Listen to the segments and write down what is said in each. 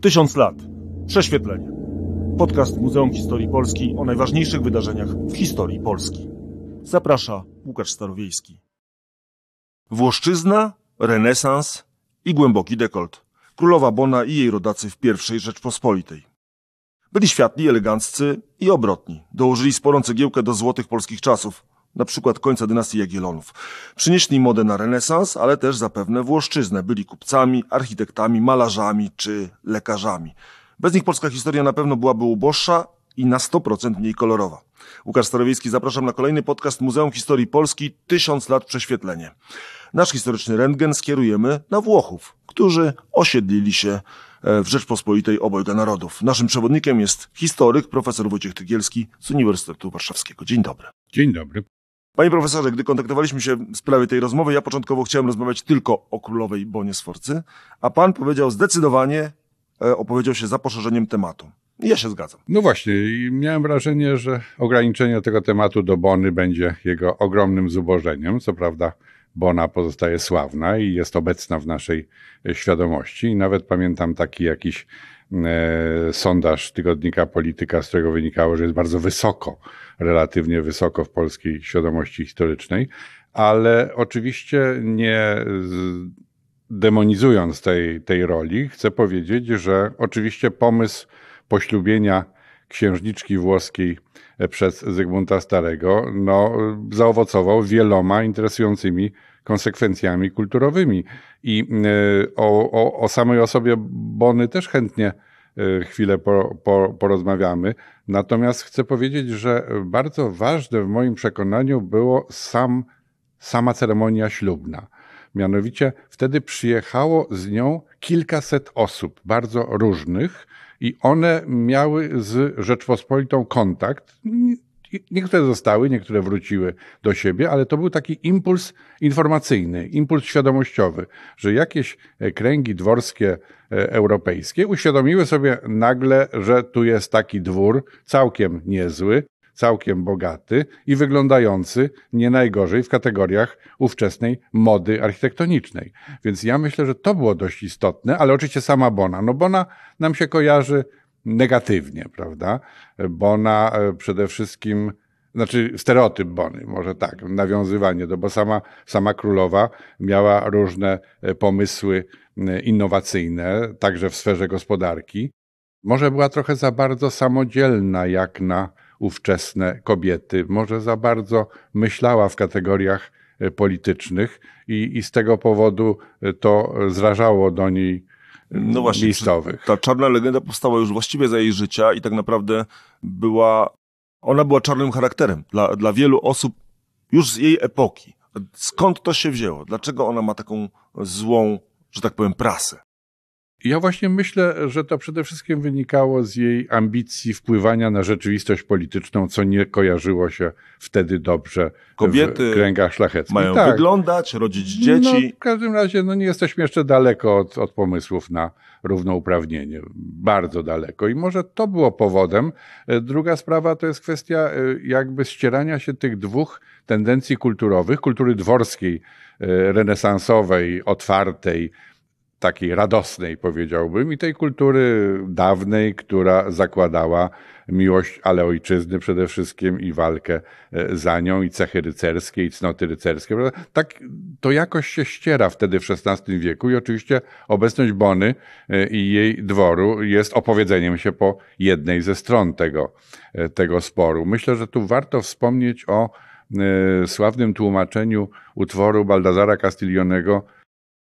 Tysiąc lat. Prześwietlenie. Podcast Muzeum Historii Polski o najważniejszych wydarzeniach w historii Polski. Zaprasza Łukasz Starowiejski. Włoszczyzna, renesans i głęboki dekolt. Królowa Bona i jej rodacy w pierwszej Rzeczpospolitej. Byli światli, eleganccy i obrotni. Dołożyli sporą cegiełkę do złotych polskich czasów, na przykład końca dynastii Jagiellonów. Przynieśli modę na renesans, ale też zapewne Włoszczyznę. Byli kupcami, architektami, malarzami czy lekarzami. Bez nich polska historia na pewno byłaby uboższa i na 100% mniej kolorowa. Łukasz Starowiejski, zapraszam na kolejny podcast Muzeum Historii Polski Tysiąc lat prześwietlenie. Nasz historyczny rentgen skierujemy na Włochów, którzy osiedlili się e, w Rzeczpospolitej obojga narodów. Naszym przewodnikiem jest historyk profesor Wojciech Tygielski z Uniwersytetu Warszawskiego. Dzień dobry. Dzień dobry. Panie profesorze, gdy kontaktowaliśmy się w sprawie tej rozmowy, ja początkowo chciałem rozmawiać tylko o królowej Bonie Sforcy, a pan powiedział zdecydowanie, e, opowiedział się za poszerzeniem tematu. Ja się zgadzam. No właśnie, i miałem wrażenie, że ograniczenie tego tematu do Bony będzie jego ogromnym zubożeniem. Co prawda, Bona pozostaje sławna i jest obecna w naszej e, świadomości. I nawet pamiętam taki jakiś sondaż tygodnika Polityka, z którego wynikało, że jest bardzo wysoko, relatywnie wysoko w polskiej świadomości historycznej, ale oczywiście nie demonizując tej, tej roli, chcę powiedzieć, że oczywiście pomysł poślubienia księżniczki włoskiej przez Zygmunta Starego, no, zaowocował wieloma interesującymi konsekwencjami kulturowymi. I e, o, o, o samej osobie Bony też chętnie e, chwilę po, po, porozmawiamy. Natomiast chcę powiedzieć, że bardzo ważne w moim przekonaniu było sam, sama ceremonia ślubna. Mianowicie wtedy przyjechało z nią kilkaset osób, bardzo różnych, i one miały z Rzeczpospolitą kontakt. Niektóre zostały, niektóre wróciły do siebie, ale to był taki impuls informacyjny, impuls świadomościowy, że jakieś e, kręgi dworskie e, europejskie uświadomiły sobie nagle, że tu jest taki dwór całkiem niezły, całkiem bogaty i wyglądający nie najgorzej w kategoriach ówczesnej mody architektonicznej. Więc ja myślę, że to było dość istotne, ale oczywiście sama Bona. No Bona nam się kojarzy negatywnie, prawda? Bona e, przede wszystkim znaczy stereotyp Bony, może tak, nawiązywanie do, bo sama, sama królowa miała różne e, pomysły innowacyjne, także w sferze gospodarki. Może była trochę za bardzo samodzielna, jak na ówczesne kobiety. Może za bardzo myślała w kategoriach e, politycznych i, i z tego powodu to zrażało do niej no właśnie, miejscowych. Ta czarna legenda powstała już właściwie za jej życia i tak naprawdę była, ona była czarnym charakterem dla, dla wielu osób już z jej epoki. Skąd to się wzięło? Dlaczego ona ma taką złą, że tak powiem, prasę? Ja właśnie myślę, że to przede wszystkim wynikało z jej ambicji wpływania na rzeczywistość polityczną, co nie kojarzyło się wtedy dobrze Kobiety w kręgach szlacheckich. Mają tak. wyglądać, rodzić dzieci. No, w każdym razie no, nie jesteśmy jeszcze daleko od, od pomysłów na równouprawnienie. Bardzo daleko. I może to było powodem. E, druga sprawa to jest kwestia e, jakby ścierania się tych dwóch tendencji kulturowych, kultury dworskiej, e, renesansowej, otwartej, takiej radosnej, powiedziałbym, i tej kultury dawnej, która zakładała miłość, ale ojczyzny przede wszystkim i walkę e, za nią, i cechy rycerskie, i cnoty rycerskie. Tak to jakoś się ściera wtedy w XVI wieku i oczywiście obecność Bony e, i jej dworu jest opowiedzeniem się po jednej ze stron tego, e, tego sporu. Myślę, że tu warto wspomnieć o sławnym tłumaczeniu utworu Baldazara Castiglionego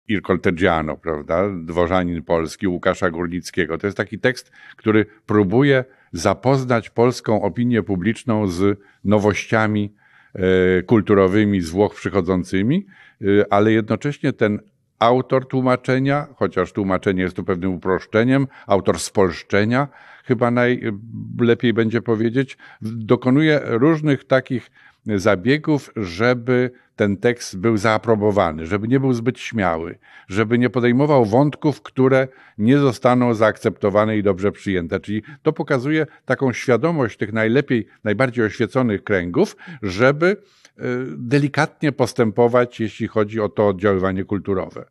Il Coltegiano, prawda? Dworzanin polski Łukasza Górnickiego. To jest taki tekst, który próbuje zapoznać polską opinię publiczną z nowościami e, kulturowymi z Włoch przychodzącymi, e, ale jednocześnie ten autor tłumaczenia, chociaż tłumaczenie jest tu pewnym uproszczeniem, autor spolszczenia, chyba najlepiej będzie powiedzieć, dokonuje różnych takich zabiegów, żeby ten tekst był zaaprobowany, żeby nie był zbyt śmiały, żeby nie podejmował wątków, które nie zostaną zaakceptowane i dobrze przyjęte. Czyli to pokazuje taką świadomość tych najlepiej, najbardziej oświeconych kręgów, żeby e, delikatnie postępować, jeśli chodzi o to oddziaływanie kulturowe.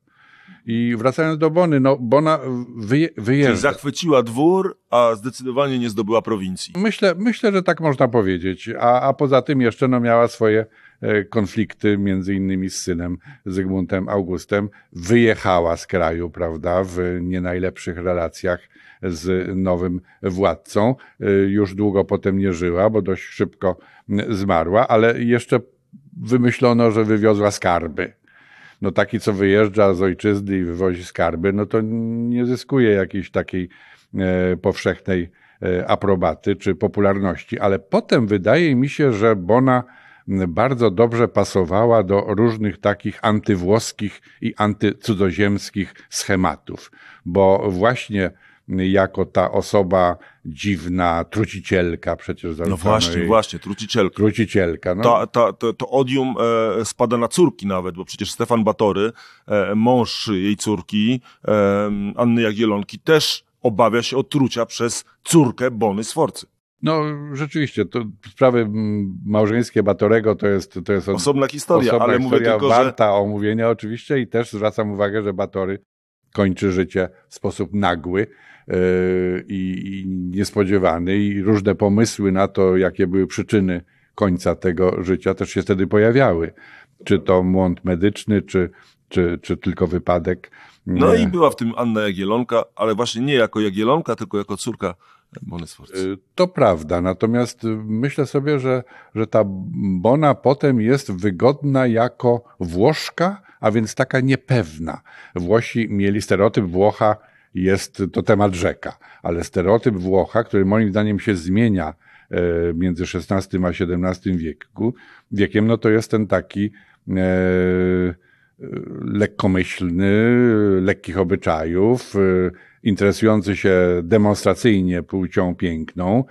I wracając do Bony, no Bona wyje, Czyli wyjeżdża. zachwyciła dwór, a zdecydowanie nie zdobyła prowincji. Myślę, myślę, że tak można powiedzieć. A, a poza tym jeszcze no, miała swoje e, konflikty, między innymi z synem Zygmuntem Augustem. Wyjechała z kraju, prawda, w nie najlepszych relacjach z nowym władcą. E, Już długo potem nie żyła, bo dość szybko zmarła, ale jeszcze wymyślono, że wywiozła skarby. No taki, co wyjeżdża z ojczyzny i wywozi skarby, no to nie zyskuje jakiejś takiej e, powszechnej e, aprobaty czy popularności. Ale potem wydaje mi się, że Bona bardzo dobrze pasowała do różnych takich antywłoskich i antycudzoziemskich schematów, bo właśnie jako ta osoba dziwna, trucicielka przecież No właśnie, jej, właśnie, trucicielka. trucicielka. No, Ta, ta, to, to odium e, spada na córki nawet, bo przecież Stefan Batory, e, mąż jej córki, e, Anny Jagielonki, też obawia się otrucia przez córkę Bony Sforcy. No rzeczywiście, to sprawy mm, małżeńskie Batorego to jest, to jest od- Osobna historia, osobna ale mówię historia tylko, że warta omówienia oczywiście i też zwracam uwagę, że Batory kończy życie w sposób nagły i, i niespodziewany i różne pomysły na to, jakie były przyczyny końca tego życia też się wtedy pojawiały. Czy to młąd medyczny, czy, czy, czy tylko wypadek. no Nie. i była w tym Anna Jagielonka, ale właśnie nie jako Jagielonka, tylko jako córka Bony Sforcy. Y, To prawda, natomiast y, myślę sobie, że, że ta Bona potem jest wygodna jako Włoszka, a więc taka niepewna. Włosi mieli stereotyp Włocha, jest to temat rzeka, ale stereotyp Włocha, który moim zdaniem się zmienia e, między XVI a XVII wieku, wiekiem, no to jest ten taki e, lekkomyślny, lekkich obyczajów, interesujący się demonstracyjnie płcią piękną,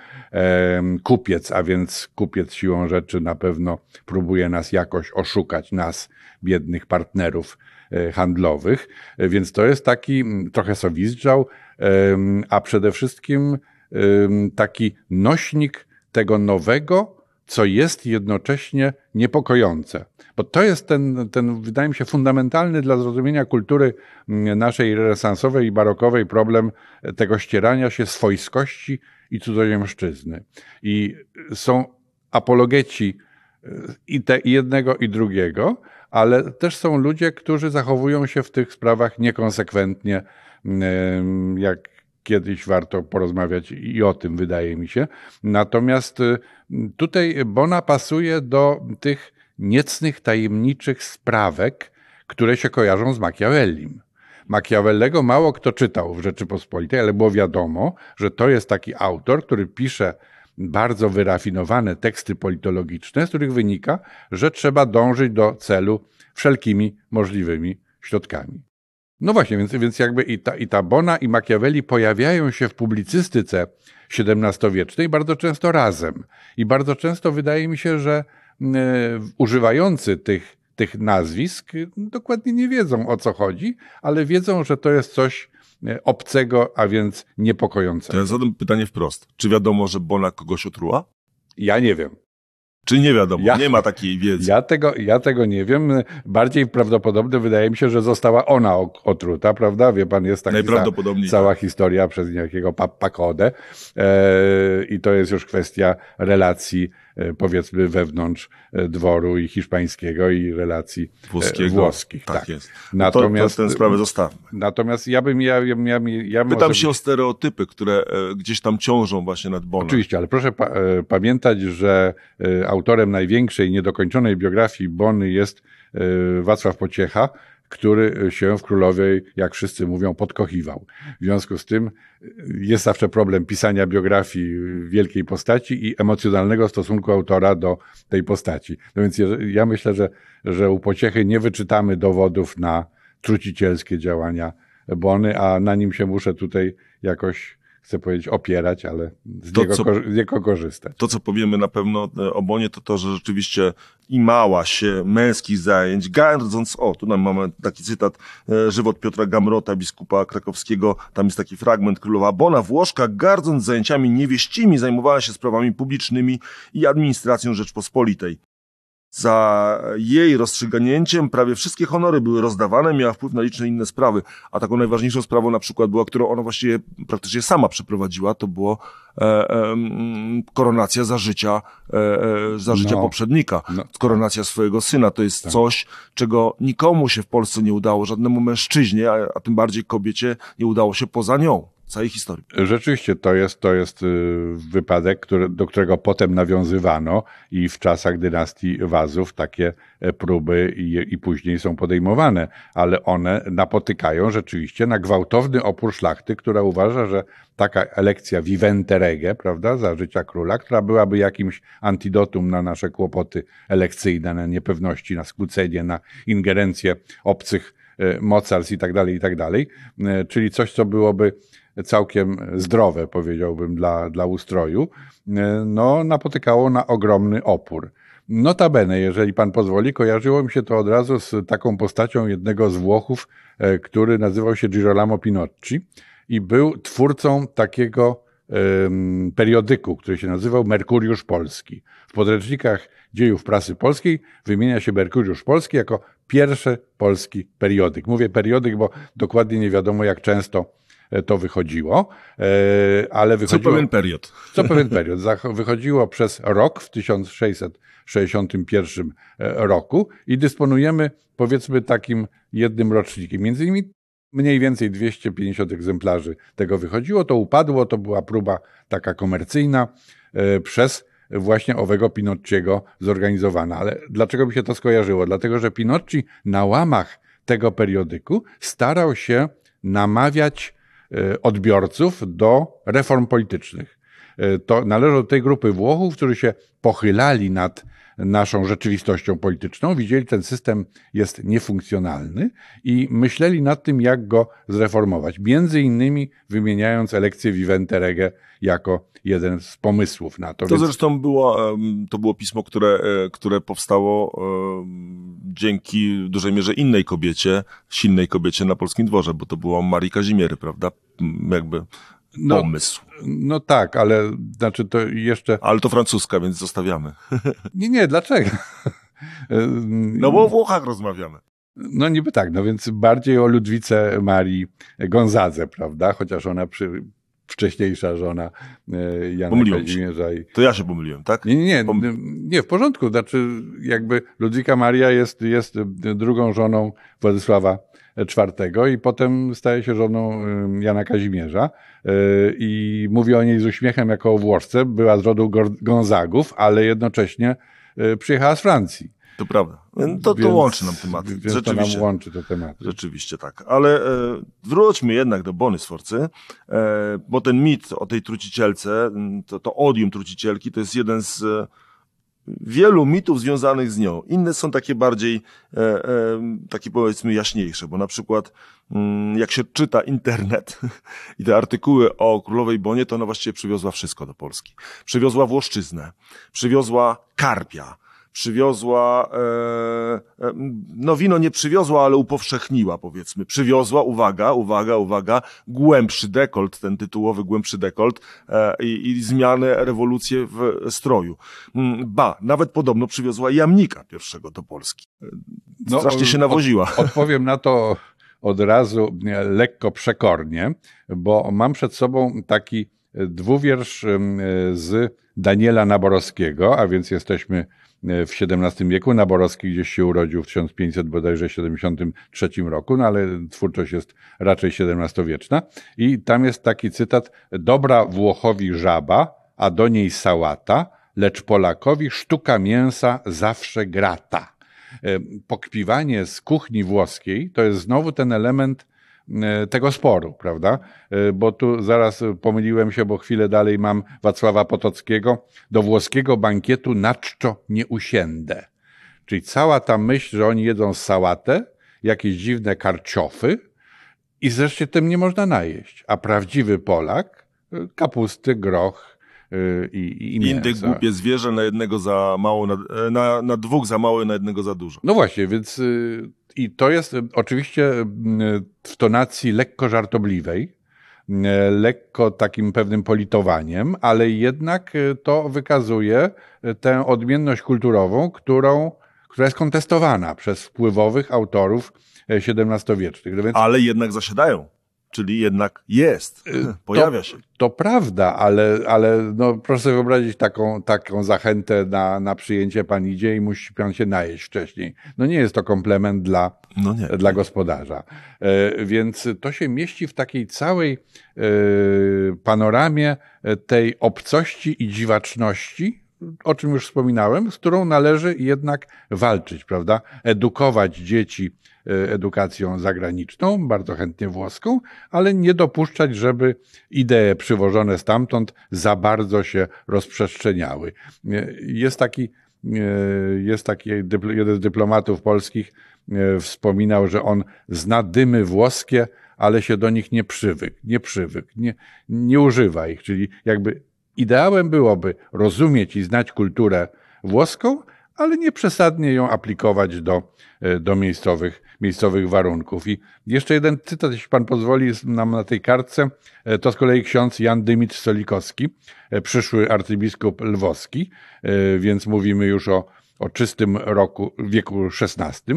kupiec, a więc kupiec siłą rzeczy na pewno próbuje nas jakoś oszukać, nas, biednych partnerów. e, handlowych, E, więc to jest taki trochę sowizdżał, a przede wszystkim taki nośnik tego nowego, co jest jednocześnie niepokojące. Bo to jest ten, ten, wydaje mi się, fundamentalny dla zrozumienia kultury naszej renesansowej i barokowej problem tego ścierania się swojskości i cudzoziemszczyzny. I są apologeci i, te, i jednego, i drugiego, ale też są ludzie, którzy zachowują się w tych sprawach niekonsekwentnie, jak kiedyś warto porozmawiać i o tym, wydaje mi się. Natomiast y, tutaj Bona pasuje do tych niecnych, tajemniczych sprawek, które się kojarzą z Machiavellim. Machiavellego mało kto czytał w Rzeczypospolitej, ale było wiadomo, że to jest taki autor, który pisze bardzo wyrafinowane teksty politologiczne, z których wynika, że trzeba dążyć do celu wszelkimi możliwymi środkami. No właśnie, więc, więc jakby i ta, i ta Bona i Machiavelli pojawiają się w publicystyce XVII-wiecznej bardzo często razem. I bardzo często wydaje mi się, że e, używający tych, tych nazwisk dokładnie nie wiedzą o co chodzi, ale wiedzą, że to jest coś obcego, a więc To niepokojącego. ja zadam pytanie wprost. Czy wiadomo, że Bona kogoś otruła? Ja nie wiem. Czy nie wiadomo? Ja- Nie ma takiej wiedzy. Ja tego, ja tego nie wiem. Bardziej prawdopodobne wydaje mi się, że została ona otruta, prawda? Wie pan, jest taka cała historia przez niejakiego pa- Pakodę e, i to jest już kwestia relacji, powiedzmy, wewnątrz e, dworu i hiszpańskiego i relacji e, Włoskiego. włoskich. Tak, Tak, jest. Natomiast. To, to tę sprawę zostawmy. natomiast ja bym, ja, ja, ja, ja Pytam może- się o stereotypy, które e, gdzieś tam ciążą właśnie nad Bonem. Oczywiście, ale proszę pa e, pamiętać, że e, autorem największej niedokończonej biografii Bony jest e, Wacław Pociecha, który się w Królowej, jak wszyscy mówią, podkochiwał. W związku z tym e, jest zawsze problem pisania biografii wielkiej postaci i emocjonalnego stosunku autora do tej postaci. No więc ja myślę, że, że u Pociechy nie wyczytamy dowodów na trucicielskie działania Bony, a na nim się muszę tutaj jakoś chcę powiedzieć opierać, ale z To, niego, co- z niego korzystać. To, co powiemy na pewno e, o Bonie, to to, że rzeczywiście imała się męskich zajęć, gardząc, o, tu nam mamy taki cytat, e, żywot Piotra Gamrota, biskupa krakowskiego, tam jest taki fragment, królowa Bona, Włoszka, gardząc zajęciami niewieścimi, zajmowała się sprawami publicznymi i administracją Rzeczpospolitej. Za jej rozstrzygnięciem prawie wszystkie honory były rozdawane, miała wpływ na liczne inne sprawy, a taką najważniejszą sprawą na przykład była, którą ona właściwie praktycznie sama przeprowadziła, to było e, e, koronacja za życia, e, e, za życia No. poprzednika. No. Koronacja swojego syna to jest Tak. coś, czego nikomu się w Polsce nie udało, żadnemu mężczyźnie, a, a tym bardziej kobiecie nie udało się poza nią. Całej historii. Rzeczywiście to jest, to jest y, wypadek, który, do którego potem nawiązywano i w czasach dynastii Wazów takie e, próby i, i później są podejmowane, ale one napotykają rzeczywiście na gwałtowny opór szlachty, która uważa, że taka elekcja vivente rege, prawda, za życia króla, która byłaby jakimś antidotum na nasze kłopoty elekcyjne, na niepewności, na skłócenie, na ingerencję obcych e, mocarstw i tak dalej, i tak dalej, e, czyli coś, co byłoby całkiem zdrowe, powiedziałbym, dla, dla ustroju, e, no, napotykało na ogromny opór. Notabene, jeżeli pan pozwoli, kojarzyło mi się to od razu z taką postacią jednego z Włochów, e, który nazywał się Girolamo Pinocci i był twórcą takiego em, periodyku, który się nazywał Merkuriusz Polski. W podręcznikach dziejów prasy polskiej wymienia się Merkuriusz Polski jako pierwszy polski periodyk. Mówię periodyk, bo dokładnie nie wiadomo, jak często to wychodziło, e, ale Co wychodziło... pewien period. Co pewien period. Wychodziło przez rok w 1661 roku i dysponujemy powiedzmy takim jednym rocznikiem. Między innymi mniej więcej 250 egzemplarzy tego wychodziło. To upadło, to była próba taka komercyjna e, przez właśnie owego Pinocchiego zorganizowana. Ale dlaczego mi się to skojarzyło? Dlatego, że Pinocci na łamach tego periodyku starał się namawiać e, odbiorców do reform politycznych. E, To należy do tej grupy Włochów, którzy się pochylali nad naszą rzeczywistością polityczną, widzieli, ten system jest niefunkcjonalny i myśleli nad tym, jak go zreformować. Między innymi wymieniając elekcję Vivente Rege jako jeden z pomysłów na to. To Więc- zresztą było, to było pismo, które, e, które powstało dzięki w dużej mierze innej kobiecie, silnej kobiecie na polskim dworze, bo to było Marii Kazimiery, prawda? Jakby No, pomysł. no tak, ale znaczy to jeszcze. Ale to francuska, więc zostawiamy. Nie, nie, dlaczego? No bo o Włochach rozmawiamy. No niby tak, no więc bardziej o Ludwice Marii Gonzadze, prawda? Chociaż ona przy, wcześniejsza żona e, Jana Pomyliłem. Kazimierza i, To ja się pomyliłem, tak? Nie, nie, nie, Pom- nie, w porządku. Znaczy, jakby Ludwika Maria jest, jest drugą żoną Władysława IV i potem staje się żoną Jana Kazimierza yy, i mówi o niej z uśmiechem jako o Włoszce. Była z rodu Gonzagów, ale jednocześnie yy, przyjechała z Francji. To prawda. To, to Więc- łączy nam tematy. Więc to Rzeczywiście. nam łączy te tematy. Rzeczywiście tak. Ale e, wróćmy jednak do Bony Sforcy, e, bo ten mit o tej trucicielce, to, to odium trucicielki, to jest jeden z e, wielu mitów związanych z nią. Inne są takie bardziej, e, e, takie powiedzmy jaśniejsze, bo na przykład mm, jak się czyta internet i te artykuły o królowej Bonie, to ona właściwie przywiozła wszystko do Polski. Przywiozła włoszczyznę, przywiozła karpia, przywiozła, e, e, no wino nie przywiozła, ale upowszechniła powiedzmy. Przywiozła, uwaga, uwaga, uwaga, głębszy dekolt, ten tytułowy głębszy dekolt e, i, i zmianę, rewolucję w stroju. Mm, Ba, nawet podobno przywiozła jamnika pierwszego do Polski. No, Strasznie się od- nawoziła. Odpowiem na to od razu lekko przekornie, bo mam przed sobą taki dwuwiersz e, z Daniela Naborowskiego, a więc jesteśmy w XVII wieku. Naborowski gdzieś się urodził w 1500 bodajże 73 roku, no ale twórczość jest raczej XVII-wieczna. I tam jest taki cytat: Dobra Włochowi żaba, a do niej sałata, lecz Polakowi sztuka mięsa zawsze grata e, pokpiwanie z kuchni włoskiej to jest znowu ten element e, tego sporu, prawda? E, Bo tu zaraz pomyliłem się, bo chwilę dalej mam Wacława Potockiego. Do włoskiego bankietu na czczo nie usiędę. Czyli cała ta myśl, że oni jedzą sałatę, jakieś dziwne karciofy i zresztą tym nie można najeść. A prawdziwy Polak e, kapusty, groch e, i, i Indyk głupie zwierzę, na jednego za mało, na, e, na, na dwóch za mało, na jednego za dużo. No właśnie, więc y, i to jest y, oczywiście y, w tonacji lekko żartobliwej, lekko takim pewnym politowaniem, ale jednak to wykazuje tę odmienność kulturową, którą, która jest kontestowana przez wpływowych autorów XVII-wiecznych. No ale jednak zasiadają. Czyli jednak jest, y, pojawia się. To prawda, ale, ale no, proszę sobie wyobrazić taką, taką zachętę na, na przyjęcie pan idzie i musi pan się najeść wcześniej. No nie jest to komplement dla, no dla gospodarza. E, więc to się mieści w takiej całej e, panoramie tej obcości i dziwaczności, o czym już wspominałem, z którą należy jednak walczyć, prawda? Edukować dzieci E, edukacją zagraniczną, bardzo chętnie włoską, ale nie dopuszczać, żeby idee przywożone stamtąd za bardzo się rozprzestrzeniały. E, jest taki, e, jest taki jeden z dyplomatów polskich, wspominał, że on zna dymy włoskie, ale się do nich nie przywykł, nie przywykł, nie, nie używa ich, czyli jakby ideałem byłoby rozumieć i znać kulturę włoską, ale nie przesadnie ją aplikować do, do miejscowych miejscowych warunków. I jeszcze jeden cytat, jeśli pan pozwoli nam na tej kartce, e, to z kolei ksiądz Jan Dymicz Solikowski, e, przyszły arcybiskup lwowski, e, więc mówimy już o, o czystym roku, wieku XVI.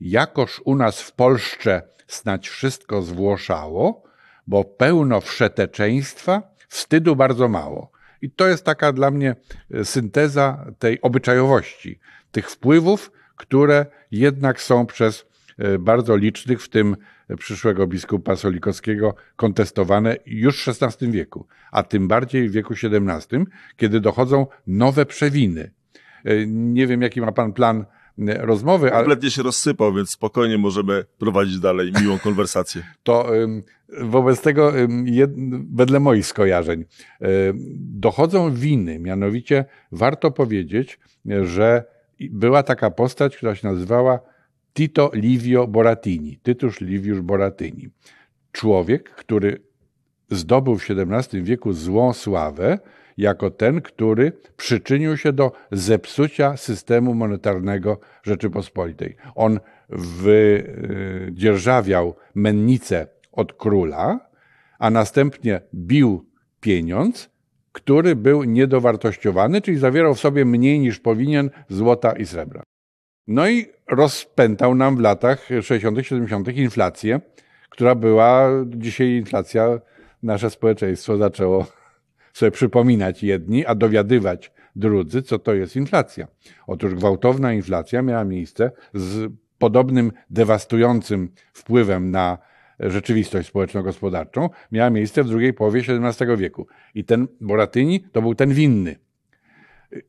Jakoż u nas w Polsce snać wszystko zwłoszało, bo pełno wszeteczeństwa, wstydu bardzo mało. I to jest taka dla mnie synteza tej obyczajowości, tych wpływów, które jednak są przez e, bardzo licznych, w tym przyszłego biskupa Solikowskiego, kontestowane już w XVI wieku, a tym bardziej w wieku XVII, kiedy dochodzą nowe przewiny. E, nie wiem, jaki ma pan plan e, rozmowy, ale... Kompletnie się rozsypał, więc spokojnie możemy prowadzić dalej miłą konwersację. To wobec tego, wedle moich skojarzeń, dochodzą winy. Mianowicie warto powiedzieć, że była taka postać, która się nazywała Tito Livio Boratini, Tytusz Liviusz Boratini. Człowiek, który zdobył w XVII wieku złą sławę jako ten, który przyczynił się do zepsucia systemu monetarnego Rzeczypospolitej. On wydzierżawiał mennicę od króla, a następnie bił pieniądz, który był niedowartościowany, czyli zawierał w sobie mniej niż powinien złota i srebra. No i rozpętał nam w latach 60., 70. inflację, która była, dzisiaj inflacja, nasze społeczeństwo zaczęło sobie przypominać jedni, a dowiadywać drudzy, co to jest inflacja. Otóż gwałtowna inflacja miała miejsce z podobnym dewastującym wpływem na rzeczywistość społeczno-gospodarczą, miała miejsce w drugiej połowie XVII wieku. I ten Boratyni to był ten winny.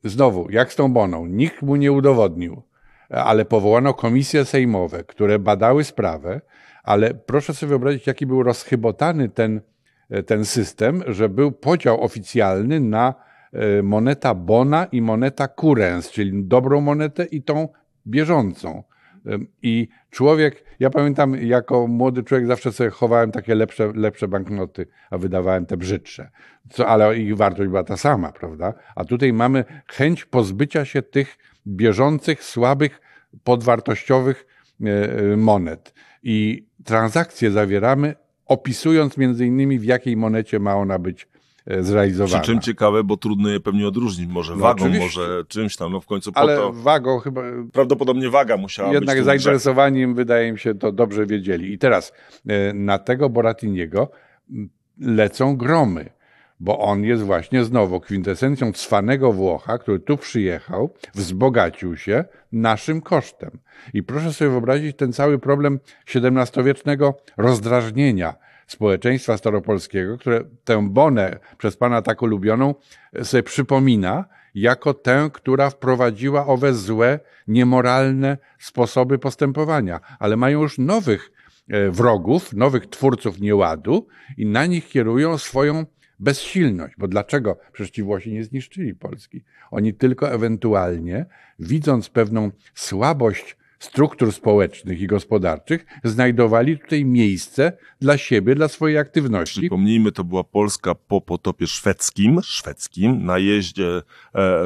Znowu, jak z tą Boną, nikt mu nie udowodnił, ale powołano komisje sejmowe, które badały sprawę, ale proszę sobie wyobrazić, jaki był rozchybotany ten, ten system, że był podział oficjalny na e, moneta bona i moneta kurens, czyli dobrą monetę i tą bieżącą. I człowiek, ja pamiętam, jako młody człowiek zawsze sobie chowałem takie lepsze, lepsze banknoty, a wydawałem te brzydsze. Co, ale ich wartość była ta sama, prawda? A tutaj mamy chęć pozbycia się tych bieżących, słabych, podwartościowych e, e, monet. I transakcje zawieramy, opisując między innymi, w jakiej monecie ma ona być E, zrealizowana. Przy czym ciekawe, bo trudno je pewnie odróżnić. Może no, wagą, oczywiście. może czymś tam. No w końcu po Ale to... wagą chyba... Prawdopodobnie waga musiała jednak być. Jednak zainteresowaniem, wydaje mi się, to dobrze wiedzieli. I teraz e, na tego Boratiniego lecą gromy bo on jest właśnie znowu kwintesencją cwanego Włocha, który tu przyjechał, wzbogacił się naszym kosztem. I proszę sobie wyobrazić ten cały problem XVII-wiecznego rozdrażnienia społeczeństwa staropolskiego, które tę bonę przez Pana tak ulubioną sobie przypomina jako tę, która wprowadziła owe złe, niemoralne sposoby postępowania, ale mają już nowych e, wrogów, nowych twórców nieładu i na nich kierują swoją bezsilność. Bo dlaczego? Przecież ci Włosi nie zniszczyli Polski. Oni tylko ewentualnie, widząc pewną słabość struktur społecznych i gospodarczych znajdowali tutaj miejsce dla siebie, dla swojej aktywności. Przypomnijmy, to była Polska po potopie szwedzkim, szwedzkim, najeździe e,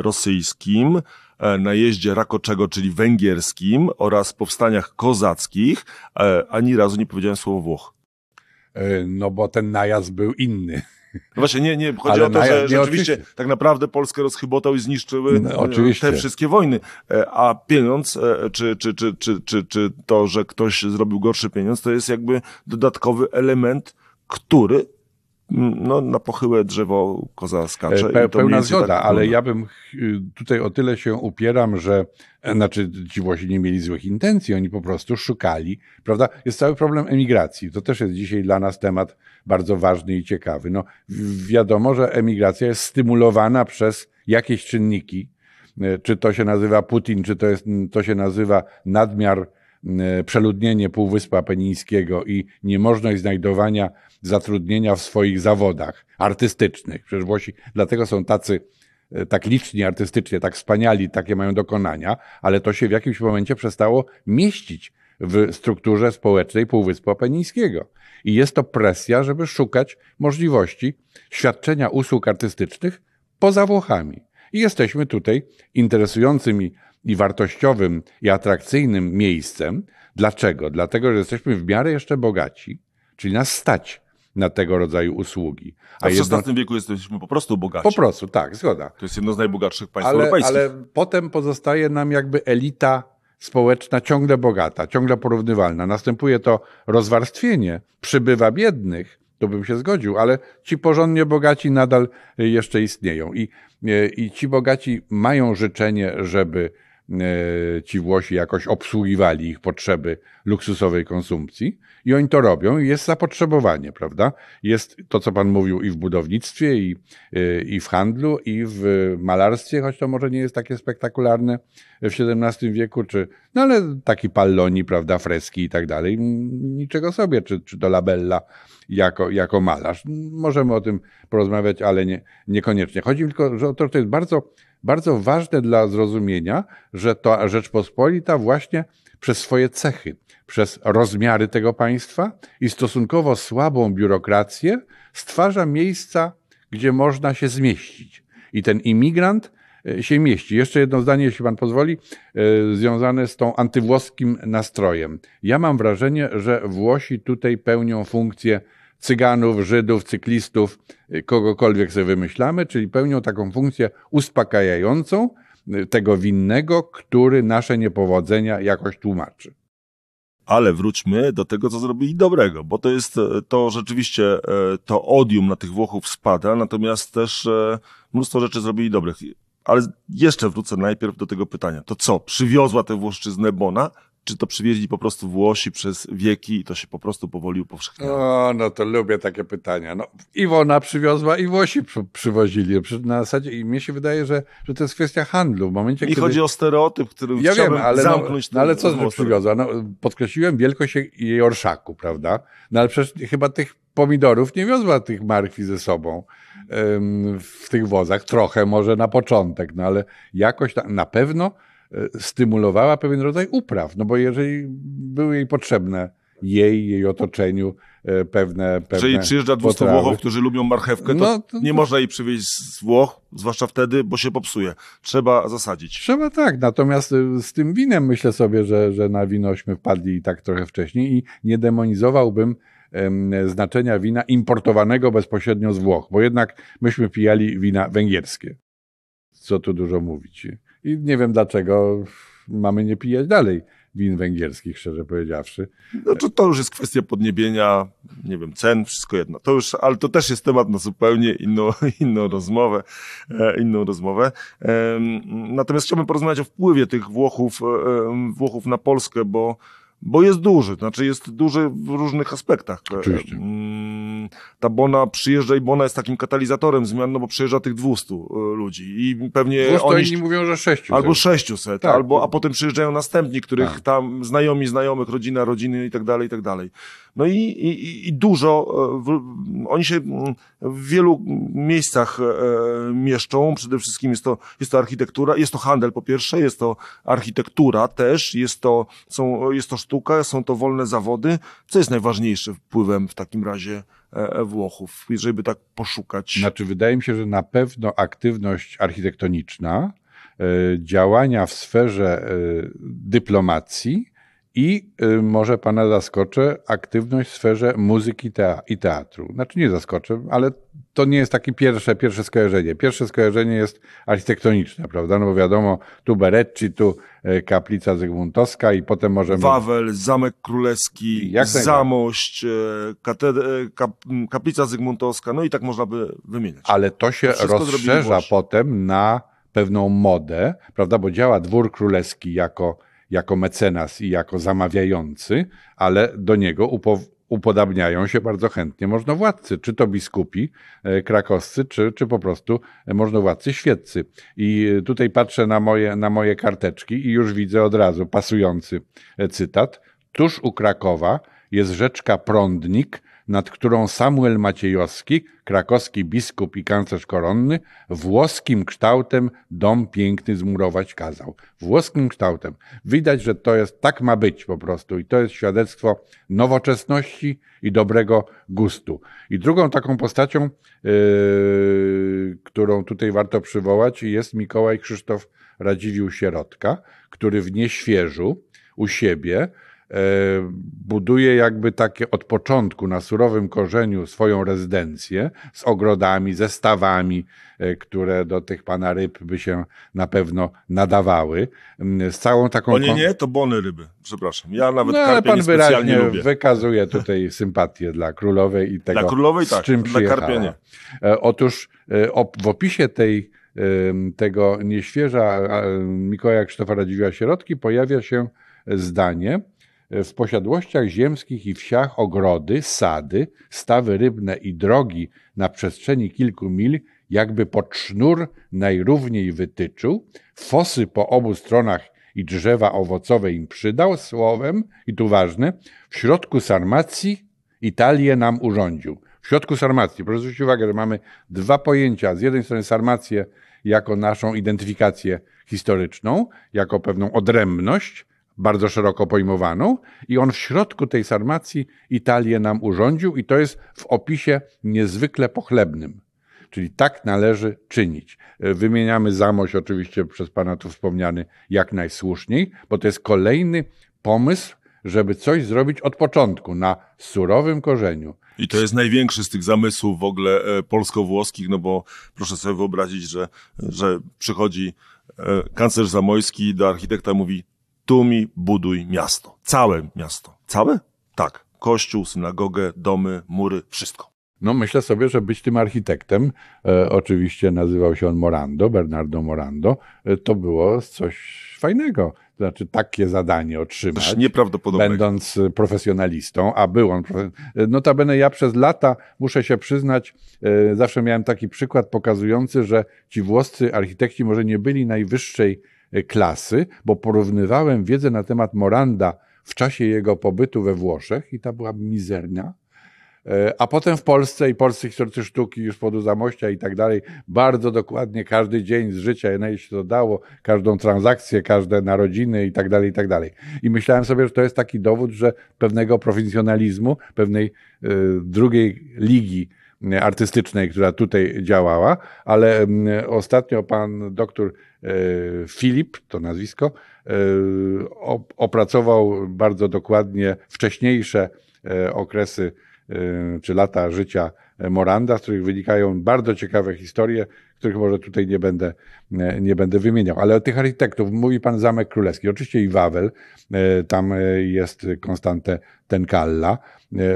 rosyjskim, e, najeździe Rakoczego, czyli węgierskim oraz powstaniach kozackich. E, ani razu nie powiedziałem słowo Włoch. no bo ten najazd był inny. No właśnie, nie, nie, chodzi Ale o to, że rzeczywiście oczywiście. tak naprawdę Polskę rozchybotał i zniszczyły no, oczywiście. te wszystkie wojny. A pieniądz, czy, czy, czy, czy, czy, czy to, że ktoś zrobił gorszy pieniądz, to jest jakby dodatkowy element, który no, na pochyłe drzewo koza skacze. Pe, pełna zgoda, tak ale ja bym tutaj o tyle się upieram, że znaczy ci Włosi nie mieli złych intencji, oni po prostu szukali, prawda? Jest cały problem emigracji. To też jest dzisiaj dla nas temat bardzo ważny i ciekawy. No, wiadomo, że emigracja jest stymulowana przez jakieś czynniki, czy to się nazywa Putin, czy to, jest, to się nazywa nadmiar E, przeludnienie Półwyspa Penińskiego i niemożność znajdowania zatrudnienia w swoich zawodach artystycznych. Przecież Włosi dlatego są tacy e, tak liczni artystycznie, tak wspaniali, takie mają dokonania, ale to się w jakimś momencie przestało mieścić w strukturze społecznej Półwyspu Apenińskiego. I jest to presja, żeby szukać możliwości świadczenia usług artystycznych poza Włochami. I jesteśmy tutaj interesującymi i wartościowym i atrakcyjnym miejscem. Dlaczego? Dlatego, że jesteśmy w miarę jeszcze bogaci, czyli nas stać na tego rodzaju usługi. A, A w jedno... XVI wieku jesteśmy po prostu bogaci. Po prostu, tak, zgoda. To jest jedno z najbogatszych państw ale, europejskich. Ale potem pozostaje nam jakby elita społeczna ciągle bogata, ciągle porównywalna. Następuje to rozwarstwienie, przybywa biednych, to bym się zgodził, ale ci porządnie bogaci nadal jeszcze istnieją. I, i ci bogaci mają życzenie, żeby E, ci Włosi jakoś obsługiwali ich potrzeby luksusowej konsumpcji i oni to robią i jest zapotrzebowanie, prawda? Jest to, co pan mówił i w budownictwie, i, e, i w handlu, i w malarstwie, choć to może nie jest takie spektakularne w XVII wieku, czy, no ale taki palloni, prawda, freski i tak dalej, niczego sobie, czy, czy to labella jako, jako malarz. Możemy o tym porozmawiać, ale nie, niekoniecznie. Chodzi tylko, że to, to jest bardzo bardzo ważne dla zrozumienia, że to Rzeczpospolita właśnie przez swoje cechy, przez rozmiary tego państwa i stosunkowo słabą biurokrację stwarza miejsca, gdzie można się zmieścić. I ten imigrant e, się mieści. Jeszcze jedno zdanie, jeśli pan pozwoli, e, związane z tą antywłoskim nastrojem. Ja mam wrażenie, że Włosi tutaj pełnią funkcję Cyganów, Żydów, cyklistów, y, kogokolwiek sobie wymyślamy, czyli pełnią taką funkcję uspokajającą y, tego winnego, który nasze niepowodzenia jakoś tłumaczy. Ale wróćmy do tego, co zrobili dobrego, bo to jest e, to rzeczywiście e, to odium na tych Włochów spada, natomiast też e, mnóstwo rzeczy zrobili dobrych. Ale jeszcze wrócę najpierw do tego pytania. To co, przywiozła tę Włoszczyznę Bona? Czy to przywieźli po prostu Włosi przez wieki i to się po prostu powoli upowszechniało? No, no to lubię takie pytania. No, Iwona przywiozła i Włosi przy, przywozili. Na zasadzie, i mnie się wydaje, że, że to jest kwestia handlu. W momencie, I kiedy... chodzi o stereotyp, który ja wiem, ale, no, zamknąć. No, no ale co że przywiozła? No, podkreśliłem wielkość jej orszaku, prawda? No ale przecież chyba tych pomidorów nie wiozła tych markwi ze sobą w tych wozach. Trochę może na początek, no ale jakoś na, na pewno stymulowała pewien rodzaj upraw, no bo jeżeli były jej potrzebne jej, jej otoczeniu e, pewne, pewne Jeżeli przyjeżdża 200 Włochów, którzy lubią marchewkę, to, no, to, nie można jej przywieźć z Włoch, zwłaszcza wtedy, bo się popsuje. Trzeba zasadzić. Trzeba tak, natomiast e, z tym winem myślę sobie, że, że na winośmy wpadli i tak trochę wcześniej i nie demonizowałbym znaczenia wina importowanego bezpośrednio z Włoch, bo jednak myśmy pijali wina węgierskie. Co tu dużo mówić. I nie wiem dlaczego mamy nie pijać dalej win węgierskich, szczerze powiedziawszy. No to, to już jest kwestia podniebienia, nie wiem, cen, wszystko jedno. To już, ale to też jest temat na zupełnie inną, inną rozmowę, e, inną rozmowę. Natomiast chciałbym porozmawiać o wpływie tych Włochów, e, Włochów na Polskę, bo bo jest duży, znaczy jest duży w różnych aspektach. Oczywiście. Ta Bona przyjeżdża i Bona jest takim katalizatorem zmian, no bo przyjeżdża tych 200 e, ludzi i pewnie 200 oni... inni mówią, że 600. Albo 600, tak. albo, a potem przyjeżdżają następni, których tak. tam znajomi, znajomych, rodzina, rodziny i tak dalej, i tak dalej. No i, i, i dużo, e, w, oni się w wielu miejscach e, mieszczą, przede wszystkim jest to, jest to architektura, jest to handel po pierwsze, jest to architektura też, jest to, są, jest to sztuka, są to wolne zawody. Co jest najważniejsze wpływem w takim razie e, Włochów, jeżeli by tak poszukać? Znaczy, wydaje mi się, że na pewno aktywność architektoniczna, działania w sferze dyplomacji, I y, może pana zaskoczę, aktywność w sferze muzyki i teatru. Znaczy nie zaskoczę, ale to nie jest takie pierwsze, pierwsze skojarzenie. Pierwsze skojarzenie jest architektoniczne, prawda? No bo wiadomo, tu Berecci, tu e, kaplica Zygmuntowska i potem możemy... Wawel, Zamek Królewski, Zamość, e. E, kap... kaplica Zygmuntowska, no i tak można by wymieniać. Ale to się to rozszerza potem na pewną modę, prawda? Bo działa dwór królewski jako jako mecenas i jako zamawiający, ale do niego upodabniają się bardzo chętnie możnowładcy, czy to biskupi e, krakowscy, czy, czy po prostu możnowładcy świeccy. I tutaj patrzę na moje, na moje karteczki i już widzę od razu pasujący e, cytat. Tuż u Krakowa jest rzeczka Prądnik, nad którą Samuel Maciejowski, krakowski biskup i kanclerz koronny, włoskim kształtem dom piękny zmurować kazał. Włoskim kształtem. Widać, że to jest, tak ma być po prostu i to jest świadectwo nowoczesności i dobrego gustu. I drugą taką postacią, yy, którą tutaj warto przywołać jest Mikołaj Krzysztof Radziwił Sierotka, który w Nieświeżu u siebie buduje jakby takie od początku na surowym korzeniu swoją rezydencję z ogrodami, ze stawami, e, które do tych pana ryb by się na pewno nadawały. Z całą taką. O nie, nie, to bony ryby. Przepraszam. Ja nawet no, ale pan wyraźnie lubię. wykazuje tutaj sympatię dla królowej i tego. Dla królowej tak, z czym dla karpia nie. E, otóż w opisie tej tego nieświeża Mikołaja Krzysztofa Radziwiła Sierotki pojawia się zdanie, w posiadłościach ziemskich i wsiach ogrody, sady, stawy rybne i drogi na przestrzeni kilku mil jakby pod sznur najrówniej wytyczył, fosy po obu stronach i drzewa owocowe im przydał, słowem, i tu ważne, w środku Sarmacji Italię nam urządził. W środku Sarmacji, proszę zwrócić uwagę, że mamy dwa pojęcia. Z jednej strony Sarmację jako naszą identyfikację historyczną, jako pewną odrębność, bardzo szeroko pojmowaną i on w środku tej sarmacji Italię nam urządził i to jest w opisie niezwykle pochlebnym. Czyli tak należy czynić. Wymieniamy Zamość oczywiście przez Pana tu wspomniany jak najsłuszniej, bo to jest kolejny pomysł, żeby coś zrobić od początku, na surowym korzeniu. I to jest największy z tych zamysłów w ogóle e, polsko-włoskich, no bo proszę sobie wyobrazić, że, że przychodzi e, kanclerz Zamojski do architekta mówi tu mi buduj miasto. Całe miasto. Całe? Tak. Kościół, synagogę, domy, mury, wszystko. No myślę sobie, że być tym architektem, e, oczywiście nazywał się on Morando, Bernardo Morando, e, to było coś fajnego. Znaczy takie zadanie otrzymać, będąc profesjonalistą, a był on. E, notabene ja przez lata, muszę się przyznać, e, zawsze miałem taki przykład pokazujący, że ci włoscy architekci może nie byli najwyższej klasy, bo porównywałem wiedzę na temat Moranda w czasie jego pobytu we Włoszech i ta była mizerna, e, a potem w Polsce i polscy historycy sztuki już podu zamościa i tak dalej, bardzo dokładnie każdy dzień z życia, ile się to dało, każdą transakcję, każde narodziny i tak dalej, i tak dalej. I myślałem sobie, że to jest taki dowód, że pewnego prowincjonalizmu, pewnej y, drugiej ligi artystycznej, która tutaj działała, ale ostatnio pan doktor e, Filip, to nazwisko, e, opracował bardzo dokładnie wcześniejsze e, okresy czy lata życia Moranda, z których wynikają bardzo ciekawe historie, których może tutaj nie będę, nie będę wymieniał. Ale o tych architektów mówi pan Zamek Królewski. Oczywiście i Wawel, tam jest Konstante Tenkalla,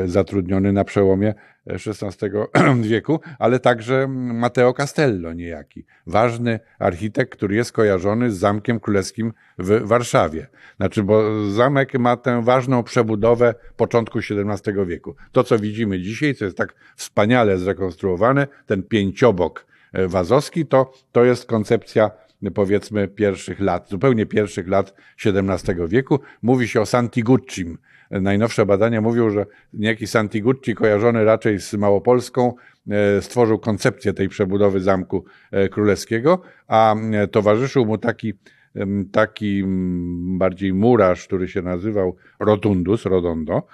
zatrudniony na przełomie XVI wieku, ale także Matteo Castello niejaki, ważny architekt, który jest kojarzony z Zamkiem Królewskim w Warszawie. Znaczy, bo zamek ma tę ważną przebudowę początku XVII wieku. To, co widzimy dzisiaj, co jest tak wspaniale zrekonstruowane, ten pięciobok e, wazowski, to, to jest koncepcja powiedzmy pierwszych lat, zupełnie pierwszych lat XVII wieku. Mówi się o Santiguccim, Najnowsze badania mówią, że niejaki Santigucci, kojarzony raczej z Małopolską, e, stworzył koncepcję tej przebudowy Zamku e, Królewskiego, a e, towarzyszył mu taki, taki bardziej murarz, który się nazywał Rotundus, Rodondo.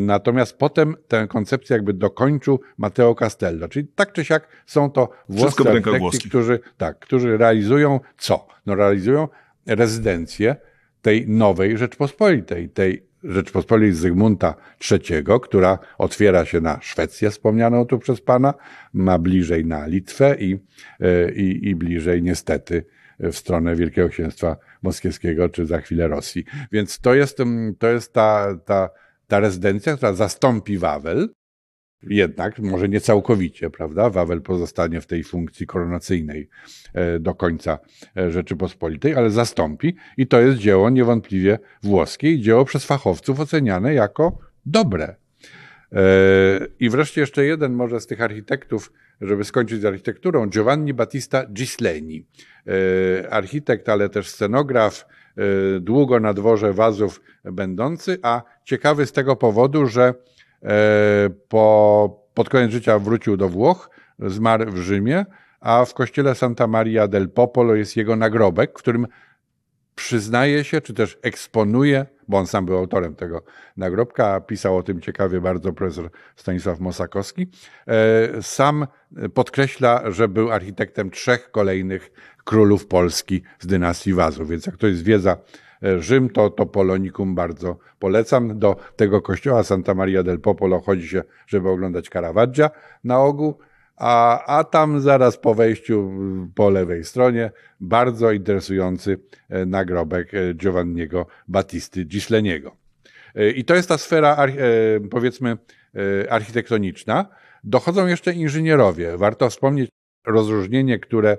Natomiast potem tę koncepcję jakby dokończył Matteo Castello. Czyli tak czy siak są to włoscy architekci, którzy, tak, którzy realizują co? No realizują rezydencję tej nowej Rzeczpospolitej, tej Rzeczpospolitej Zygmunta III, która otwiera się na Szwecję, wspomnianą tu przez Pana, ma bliżej na Litwę i, i, i bliżej niestety w stronę Wielkiego Księstwa Moskiewskiego, czy za chwilę Rosji. Więc to jest, to jest ta, ta, ta rezydencja, która zastąpi Wawel, jednak, może nie całkowicie, prawda? Wawel pozostanie w tej funkcji koronacyjnej e, do końca e, Rzeczypospolitej, ale zastąpi i to jest dzieło niewątpliwie włoskie i dzieło przez fachowców oceniane jako dobre. E, I wreszcie jeszcze jeden może z tych architektów, żeby skończyć z architekturą, Giovanni Battista Gisleni. Architekt, ale też scenograf, długo na dworze wazów będący, a ciekawy z tego powodu, że po, pod koniec życia wrócił do Włoch, zmarł w Rzymie, a w kościele Santa Maria del Popolo jest jego nagrobek, którym przyznaje się, czy też eksponuje, bo on sam był autorem tego nagrobka, pisał o tym ciekawie bardzo profesor Stanisław Mosakowski, e, sam podkreśla, że był architektem trzech kolejnych królów Polski z dynastii Wazów. Więc jak ktoś zwiedza Rzym, to, to Polonikum bardzo polecam. Do tego kościoła Santa Maria del Popolo chodzi się, żeby oglądać Caravaggia na ogół. A, a tam zaraz po wejściu po lewej stronie bardzo interesujący e, nagrobek e, Giovanniego Battisty Gisleniego. E, I to jest ta sfera, powiedzmy, architektoniczna. Dochodzą jeszcze inżynierowie. Warto wspomnieć rozróżnienie, które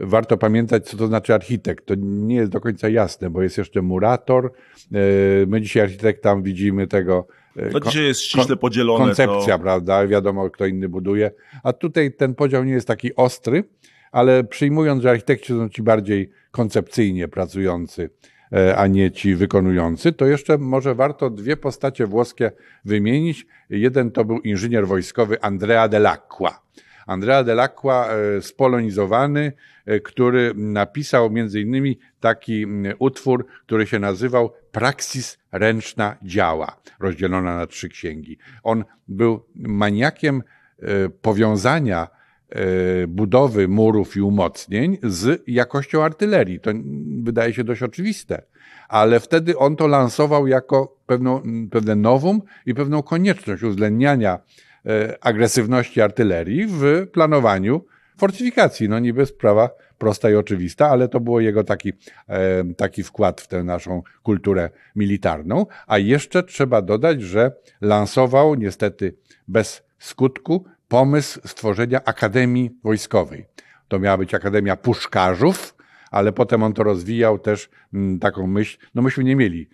warto pamiętać, co to znaczy architekt. To nie jest do końca jasne, bo jest jeszcze murator. E, my dzisiaj architektam widzimy tego. E, to dzisiaj jest ściśle podzielone. Koncepcja, to... prawda? Wiadomo, kto inny buduje. A tutaj ten podział nie jest taki ostry, ale przyjmując, że architekci są ci bardziej koncepcyjnie pracujący, e, a nie ci wykonujący, to jeszcze może warto dwie postacie włoskie wymienić. Jeden to był inżynier wojskowy Andrea dell'Acqua. Andrea Dell'Acqua, spolonizowany, E, który napisał między innymi taki utwór, który się nazywał Praksis ręczna działa, rozdzielona na trzy księgi. On był maniakiem e, powiązania e, budowy murów i umocnień z jakością artylerii. To wydaje się dość oczywiste, ale wtedy on to lansował jako pewną, pewne nowum i pewną konieczność uwzględniania agresywności artylerii w planowaniu fortyfikacji. No niby sprawa prosta i oczywista, ale to było jego taki, e, taki wkład w tę naszą kulturę militarną. A jeszcze trzeba dodać, że lansował niestety bez skutku pomysł stworzenia Akademii Wojskowej. To miała być Akademia Puszkarzów, ale potem on to rozwijał też mm, taką myśl, no myśmy nie mieli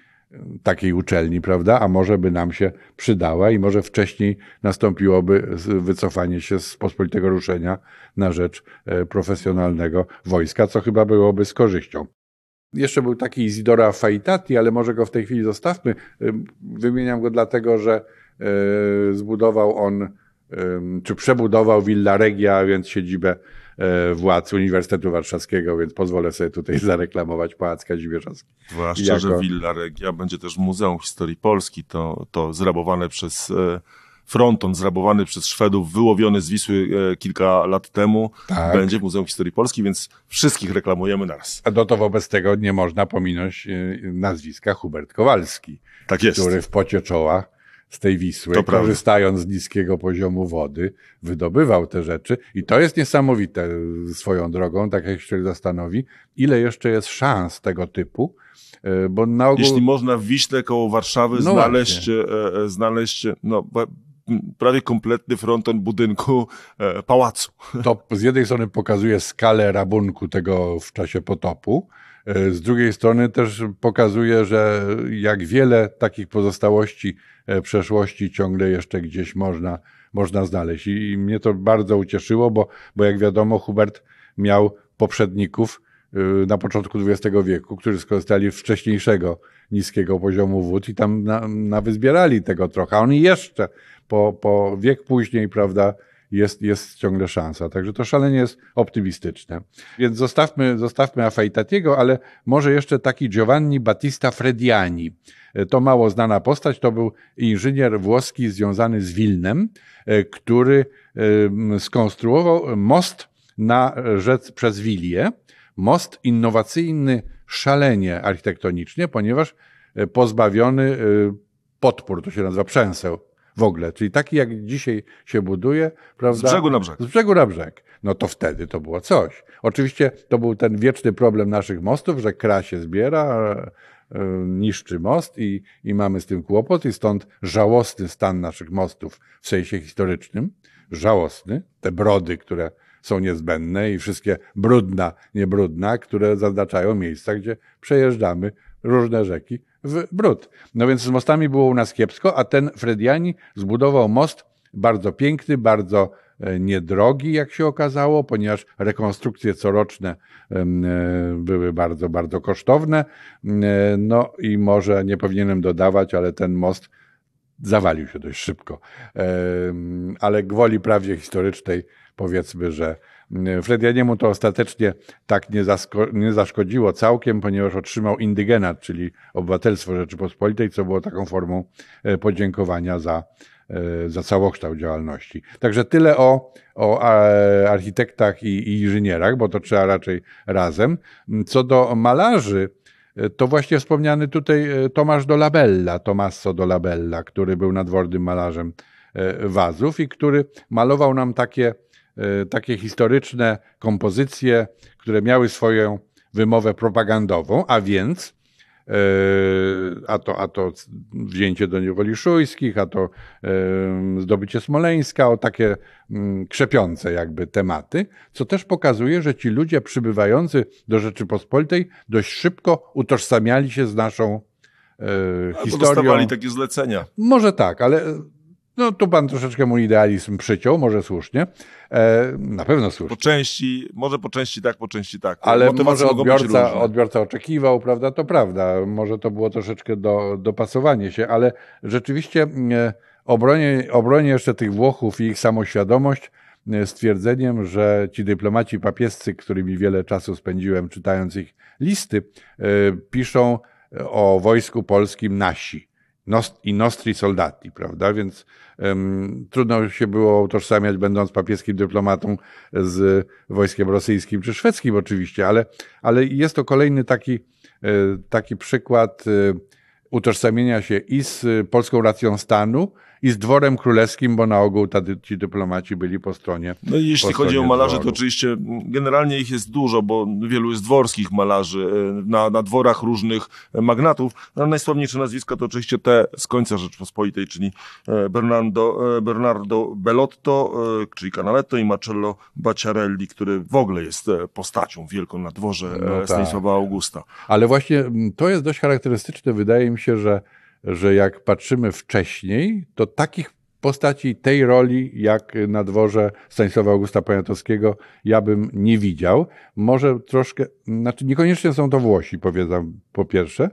takiej uczelni, prawda? A może by nam się przydała i może wcześniej nastąpiłoby wycofanie się z pospolitego ruszenia na rzecz e, profesjonalnego wojska, co chyba byłoby z korzyścią. Jeszcze był taki Isidora Faitati, ale może go w tej chwili zostawmy. Wymieniam go dlatego, że e, zbudował on, czy przebudował Villa Regia, więc siedzibę władz Uniwersytetu Warszawskiego, więc pozwolę sobie tutaj zareklamować Pałac Kazimierzowski. Zwłaszcza, jako... że Villa Regia będzie też Muzeum Historii Polski, to, to zrabowane przez e, fronton zrabowany przez Szwedów, wyłowiony z Wisły e, kilka lat temu, tak. będzie w Muzeum Historii Polski, więc wszystkich reklamujemy naraz. A no to wobec tego nie można pominąć nazwiska Hubert Kowalski, tak jest. który w pocie czoła z tej Wisły, to korzystając z niskiego poziomu wody, wydobywał te rzeczy. I to jest niesamowite swoją drogą, tak jak się zastanowi, ile jeszcze jest szans tego typu, e, bo na ogół... Jeśli można w Wiśle koło Warszawy no znaleźć, e, e, znaleźć no, prawie kompletny fronton budynku pałacu. To z jednej strony pokazuje skalę rabunku tego w czasie potopu, z drugiej strony też pokazuje, że jak wiele takich pozostałości E, przeszłości ciągle jeszcze gdzieś można, można znaleźć. I, mnie to bardzo ucieszyło, bo, bo jak wiadomo, Hubert miał poprzedników y, na początku XX wieku, którzy skorzystali z wcześniejszego niskiego poziomu wód i tam na, na wyzbierali tego trochę. A oni jeszcze po, po wiek później, prawda, jest, jest ciągle szansa. Także to szalenie jest optymistyczne. Więc zostawmy, zostawmy Afeitatiego, ale może jeszcze taki Giovanni Battista Frediani. To mało znana postać, to był inżynier włoski związany z Wilnem, e, który e, skonstruował most na rzec przez Wilię. Most innowacyjny szalenie architektonicznie, ponieważ e, pozbawiony e, podpór, to się nazywa przęseł w ogóle, czyli taki jak dzisiaj się buduje, prawda? Z brzegu na brzeg. Z brzegu na brzeg. No to wtedy to było coś. Oczywiście to był ten wieczny problem naszych mostów, że kra się zbiera, e, niszczy most i, i mamy z tym kłopot i stąd żałosny stan naszych mostów w sensie historycznym. Żałosny. Te brody, które są niezbędne i wszystkie brudna, niebrudna, które zaznaczają miejsca, gdzie przejeżdżamy różne rzeki w brud. No więc z mostami było u nas kiepsko, a ten Frediani zbudował most bardzo piękny, bardzo e, niedrogi, jak się okazało, ponieważ rekonstrukcje coroczne e, były bardzo, bardzo kosztowne. E, no i może nie powinienem dodawać, ale ten most zawalił się dość szybko. Ale gwoli prawdzie historycznej powiedzmy, że Fredianiemu to ostatecznie tak nie, nie zaszkodziło całkiem, ponieważ otrzymał indygenat, czyli obywatelstwo Rzeczypospolitej, co było taką formą e, podziękowania za, e, za całokształt działalności. Także tyle o, o architektach i, i inżynierach, bo to trzeba raczej razem. Co do malarzy, e, to właśnie wspomniany tutaj Tomasz Dolabella, Tommaso Dolabella, który był nadwornym malarzem wazów i który malował nam takie E, takie historyczne kompozycje, które miały swoją wymowę propagandową, a więc e, a to, a to wzięcie do niewoli szujskich, a to e, zdobycie Smoleńska, o takie mm, krzepiące jakby tematy, co też pokazuje, że ci ludzie przybywający do Rzeczypospolitej dość szybko utożsamiali się z naszą historią. dostawali takie zlecenia. Może tak, ale no tu pan troszeczkę mój idealizm przyciął, może słusznie. E, na pewno słusznie. Po części, może po części tak, po części tak. Ale może odbiorca, odbiorca oczekiwał, prawda? To prawda. Może to było troszeczkę do, dopasowanie się, ale rzeczywiście e, obronię, obronię jeszcze tych Włochów i ich samoświadomość e, stwierdzeniem, że ci dyplomaci papiescy, którymi wiele czasu spędziłem czytając ich listy, e, piszą o wojsku polskim nasi i nostri soldati, prawda? Więc um, trudno się było utożsamiać, będąc papieskim dyplomatą z wojskiem rosyjskim czy szwedzkim oczywiście, ale, ale jest to kolejny taki, e, taki przykład e, utożsamienia się i z polską racją stanu, i z dworem królewskim, bo na ogół ci dyplomaci byli po stronie. No i jeśli chodzi o malarzy, dworu. to oczywiście generalnie ich jest dużo, bo wielu jest dworskich malarzy e, na, na dworach różnych magnatów. No, najsławniejsze nazwiska to oczywiście te z końca Rzeczpospolitej, czyli e, Bernardo, e, Bernardo Bellotto, czyli Canaletto i Marcello Bacciarelli, który w ogóle jest postacią wielką na dworze no tak. Stanisława Augusta. Ale właśnie to jest dość charakterystyczne. Wydaje mi się, że że jak patrzymy wcześniej, to takich postaci tej roli, jak na dworze Stanisława Augusta Poniatowskiego, ja bym nie widział. Może troszkę, znaczy niekoniecznie są to Włosi, powiedzam po pierwsze,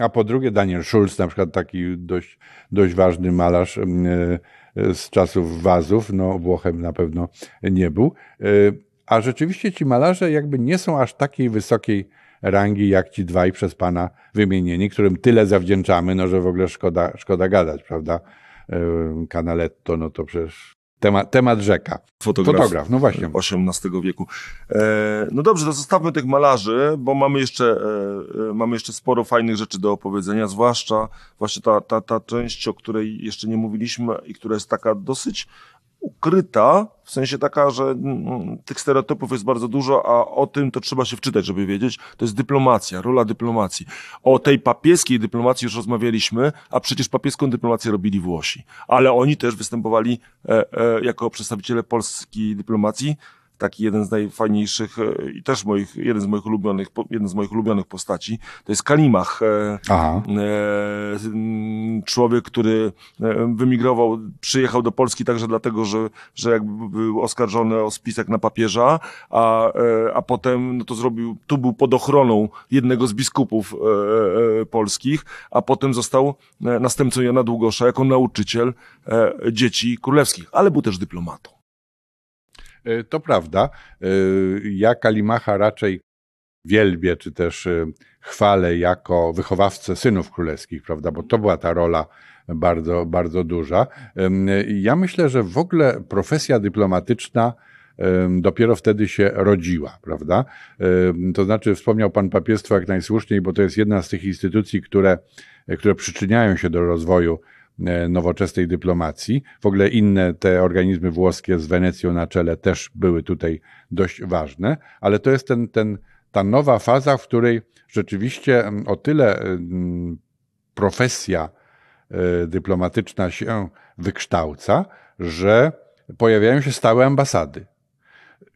a po drugie Daniel Schulz, na przykład taki dość, dość ważny malarz mm, e, z czasów wazów, no Włochem na pewno nie był. E, a rzeczywiście ci malarze jakby nie są aż takiej wysokiej rangi jak ci dwaj przez Pana wymienieni, którym tyle zawdzięczamy, no że w ogóle szkoda, szkoda gadać, prawda? Canaletto, no to przecież temat, temat rzeka. Fotograf, Fotograf, no właśnie. XVIII wieku. E, no dobrze, to zostawmy tych malarzy, bo mamy jeszcze, e, e, mamy jeszcze sporo fajnych rzeczy do opowiedzenia, zwłaszcza właśnie ta, ta, ta część, o której jeszcze nie mówiliśmy i która jest taka dosyć ukryta, w sensie taka, że mm, tych stereotypów jest bardzo dużo, a o tym to trzeba się wczytać, żeby wiedzieć. To jest dyplomacja, rola dyplomacji. O tej papieskiej dyplomacji już rozmawialiśmy, a przecież papieską dyplomację robili Włosi. Ale oni też występowali e, e, jako przedstawiciele polskiej dyplomacji taki jeden z najfajniejszych e, i też moich, jeden z moich ulubionych, jeden z moich ulubionych postaci, to jest Kalimach. E, Aha. E, człowiek, który wymigrował, przyjechał do Polski także dlatego, że, że jakby był oskarżony o spisek na papieża, a, a potem no to zrobił, tu był pod ochroną jednego z biskupów polskich, a potem został następcą Jana Długosza jako nauczyciel dzieci królewskich, ale był też dyplomatą. E, to prawda. E, ja Kalimacha raczej wielbię, czy też e, chwalę jako wychowawcę synów królewskich, prawda, bo to była ta rola bardzo, bardzo duża. Ja myślę, że w ogóle profesja dyplomatyczna dopiero wtedy się rodziła, prawda? To znaczy, wspomniał Pan papiestwo jak najsłuszniej, bo to jest jedna z tych instytucji, które, które przyczyniają się do rozwoju nowoczesnej dyplomacji. W ogóle inne te organizmy włoskie z Wenecją na czele też były tutaj dość ważne, ale to jest ten, ten, ta nowa faza, w której rzeczywiście o tyle profesja e, dyplomatyczna się wykształca, że pojawiają się stałe ambasady,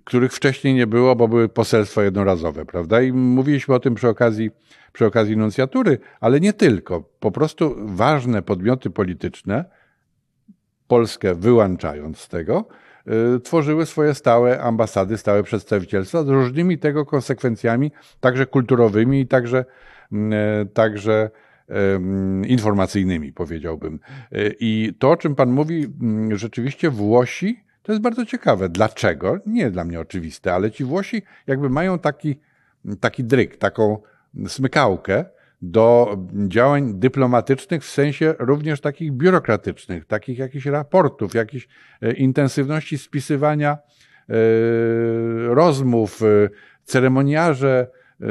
których wcześniej nie było, bo były poselstwa jednorazowe, prawda? I mówiliśmy o tym przy okazji, przy okazji nuncjatury, ale nie tylko. Po prostu ważne podmioty polityczne, Polskę wyłączając z tego, y, tworzyły swoje stałe ambasady, stałe przedstawicielstwa z różnymi tego konsekwencjami, także kulturowymi i także, mm, e, także informacyjnymi, powiedziałbym. E, I to, o czym Pan mówi, mm, rzeczywiście Włosi, to jest bardzo ciekawe. Dlaczego? Nie dla mnie oczywiste, ale ci Włosi jakby mają taki, taki dryk, taką smykałkę do działań dyplomatycznych w sensie również takich biurokratycznych, takich jakichś raportów, jakiejś e, intensywności spisywania e, rozmów, ceremoniarze, Y,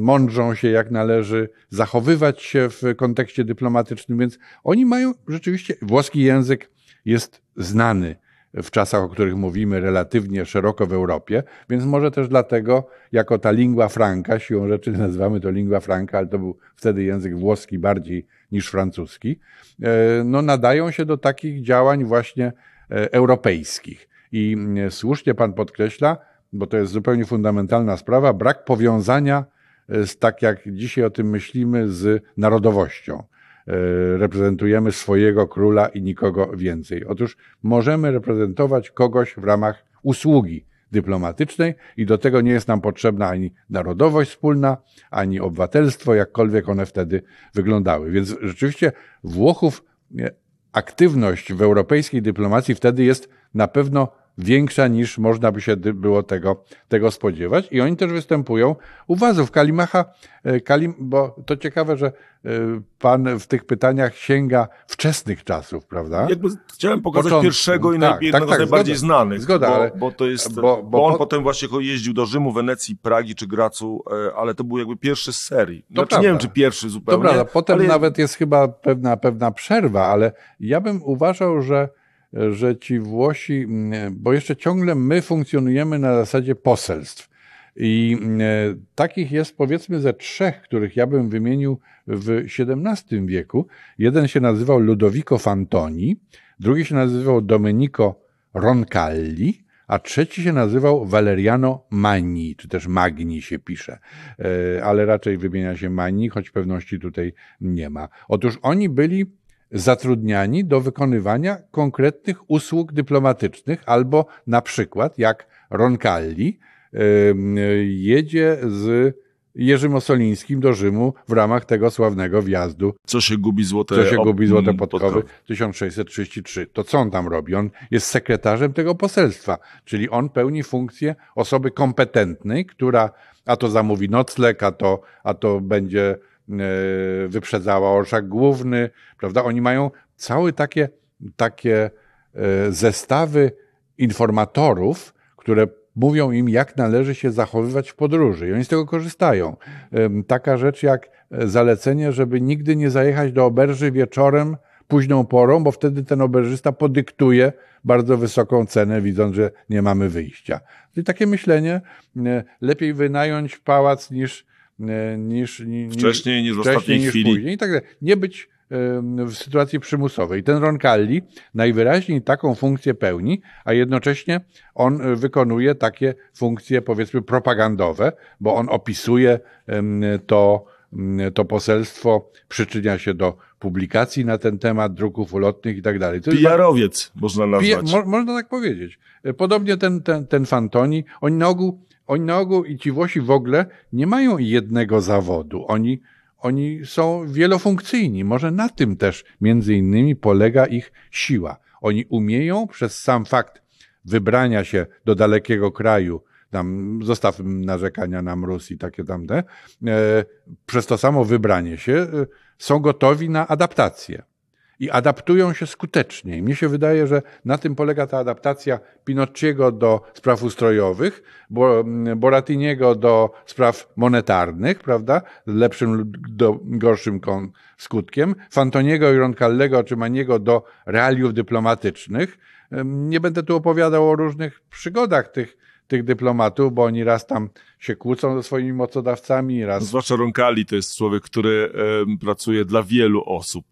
mądrzą się jak należy zachowywać się w kontekście dyplomatycznym, więc oni mają rzeczywiście, włoski język jest znany w czasach, o których mówimy relatywnie szeroko w Europie, więc może też dlatego, jako ta lingua franca, siłą rzeczy nazywamy to lingua franca, ale to był wtedy język włoski bardziej niż francuski, y, no nadają się do takich działań właśnie y, europejskich. I słusznie pan podkreśla, bo to jest zupełnie fundamentalna sprawa, brak powiązania e, z, tak jak dzisiaj o tym myślimy, z narodowością. E, reprezentujemy swojego króla i nikogo więcej. Otóż możemy reprezentować kogoś w ramach usługi dyplomatycznej i do tego nie jest nam potrzebna ani narodowość wspólna, ani obywatelstwo, jakkolwiek one wtedy wyglądały. Więc rzeczywiście Włochów e, aktywność w europejskiej dyplomacji wtedy jest na pewno większa niż można by się było tego, tego spodziewać. I oni też występują u wazów. Kalimacha, e, Kalim, bo to ciekawe, że e, pan w tych pytaniach sięga wczesnych czasów, prawda? Jakby chciałem pokazać Początku. pierwszego i tak, tak, tak, z najbardziej zgoda, znanych. Zgoda, bo, ale, bo to jest, bo, bo, bo on po... potem właśnie jeździł do Rzymu, Wenecji, Pragi czy Gracu, e, ale to był jakby pierwszy z serii. Znaczy, nie wiem, czy pierwszy zupełnie. Dobra, potem ale... nawet jest chyba pewna, pewna przerwa, ale ja bym uważał, że że ci Włosi, mm, bo jeszcze ciągle my funkcjonujemy na zasadzie poselstw. I mm, takich jest powiedzmy ze trzech, których ja bym wymienił w XVII wieku. Jeden się nazywał Ludovico Fantoni, drugi się nazywał Domenico Roncalli, a trzeci się nazywał Valeriano Magni, czy też Magni się pisze, e, ale raczej wymienia się Magni, choć pewności tutaj nie ma. Otóż oni byli zatrudniani do wykonywania konkretnych usług dyplomatycznych, albo na przykład, jak Roncalli jedzie z Jerzym Osolińskim do Rzymu w ramach tego sławnego wjazdu. Co się gubi złote, co się gubi złote podkowy 1633. To co on tam robi? On jest sekretarzem tego poselstwa, czyli on pełni funkcję osoby kompetentnej, która a to zamówi nocleg, a to, a to będzie wyprzedzała orszak główny, prawda? Oni mają całe takie, takie e, zestawy informatorów, które mówią im, jak należy się zachowywać w podróży i oni z tego korzystają. Taka rzecz jak zalecenie, żeby nigdy nie zajechać do oberży wieczorem, późną porą, bo wtedy ten oberżysta podyktuje bardzo wysoką cenę, widząc, że nie mamy wyjścia. I takie myślenie, e, lepiej wynająć pałac niż E, niż, niż wcześniej, niż w ostatniej niż chwili. Później i tak dalej. Nie być w sytuacji przymusowej. Ten Roncalli najwyraźniej taką funkcję pełni, a jednocześnie on e, wykonuje takie funkcje powiedzmy propagandowe, bo on opisuje to, to poselstwo, przyczynia się do publikacji na ten temat, druków ulotnych i tak dalej. Pijarowiec można nazwać. mo, można tak powiedzieć. E, podobnie ten, ten, ten Fantoni, oni na ogół oni na ogół i ci Włosi w ogóle nie mają jednego zawodu. Oni, oni są wielofunkcyjni. Może na tym też między innymi polega ich siła. Oni umieją przez sam fakt wybrania się do dalekiego kraju, tam zostaw narzekania na mróz i takie tamte, e, przez to samo wybranie się e, są gotowi na adaptację. I adaptują się skutecznie. I mnie się wydaje, że na tym polega ta adaptacja Pinocchiego do spraw ustrojowych, Boratiniego do spraw monetarnych, prawda, z lepszym lub gorszym skutkiem, Fantoniego i Roncallego czy Maniego do realiów dyplomatycznych. Nie będę tu opowiadał o różnych przygodach tych tych dyplomatów, bo oni raz tam się kłócą ze swoimi mocodawcami, raz... Zwłaszcza Roncalli to jest człowiek, który e, pracuje dla wielu osób.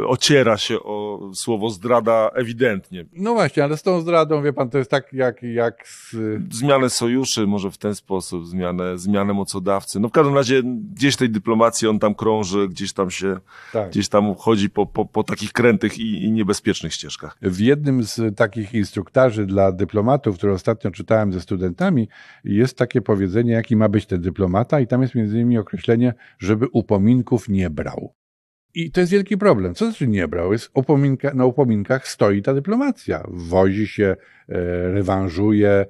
E, ociera się o słowo zdrada ewidentnie. No właśnie, ale z tą zdradą, wie pan, to jest tak jak... jak z... Zmianę sojuszy, może w ten sposób, zmianę, zmianę mocodawcy. No w każdym razie gdzieś tej dyplomacji on tam krąży, gdzieś tam się, tak. gdzieś tam chodzi po, po, po takich krętych i, i niebezpiecznych ścieżkach. W jednym z takich instruktarzy dla dyplomatów, które ostatnio czytałem ze studentami, jest takie powiedzenie, jaki ma być ten dyplomata, i tam jest między innymi określenie, żeby upominków nie brał. I to jest wielki problem. Co znaczy nie brał? Jest upominka, na upominkach stoi ta dyplomacja. Wozi się, e, rewanżuje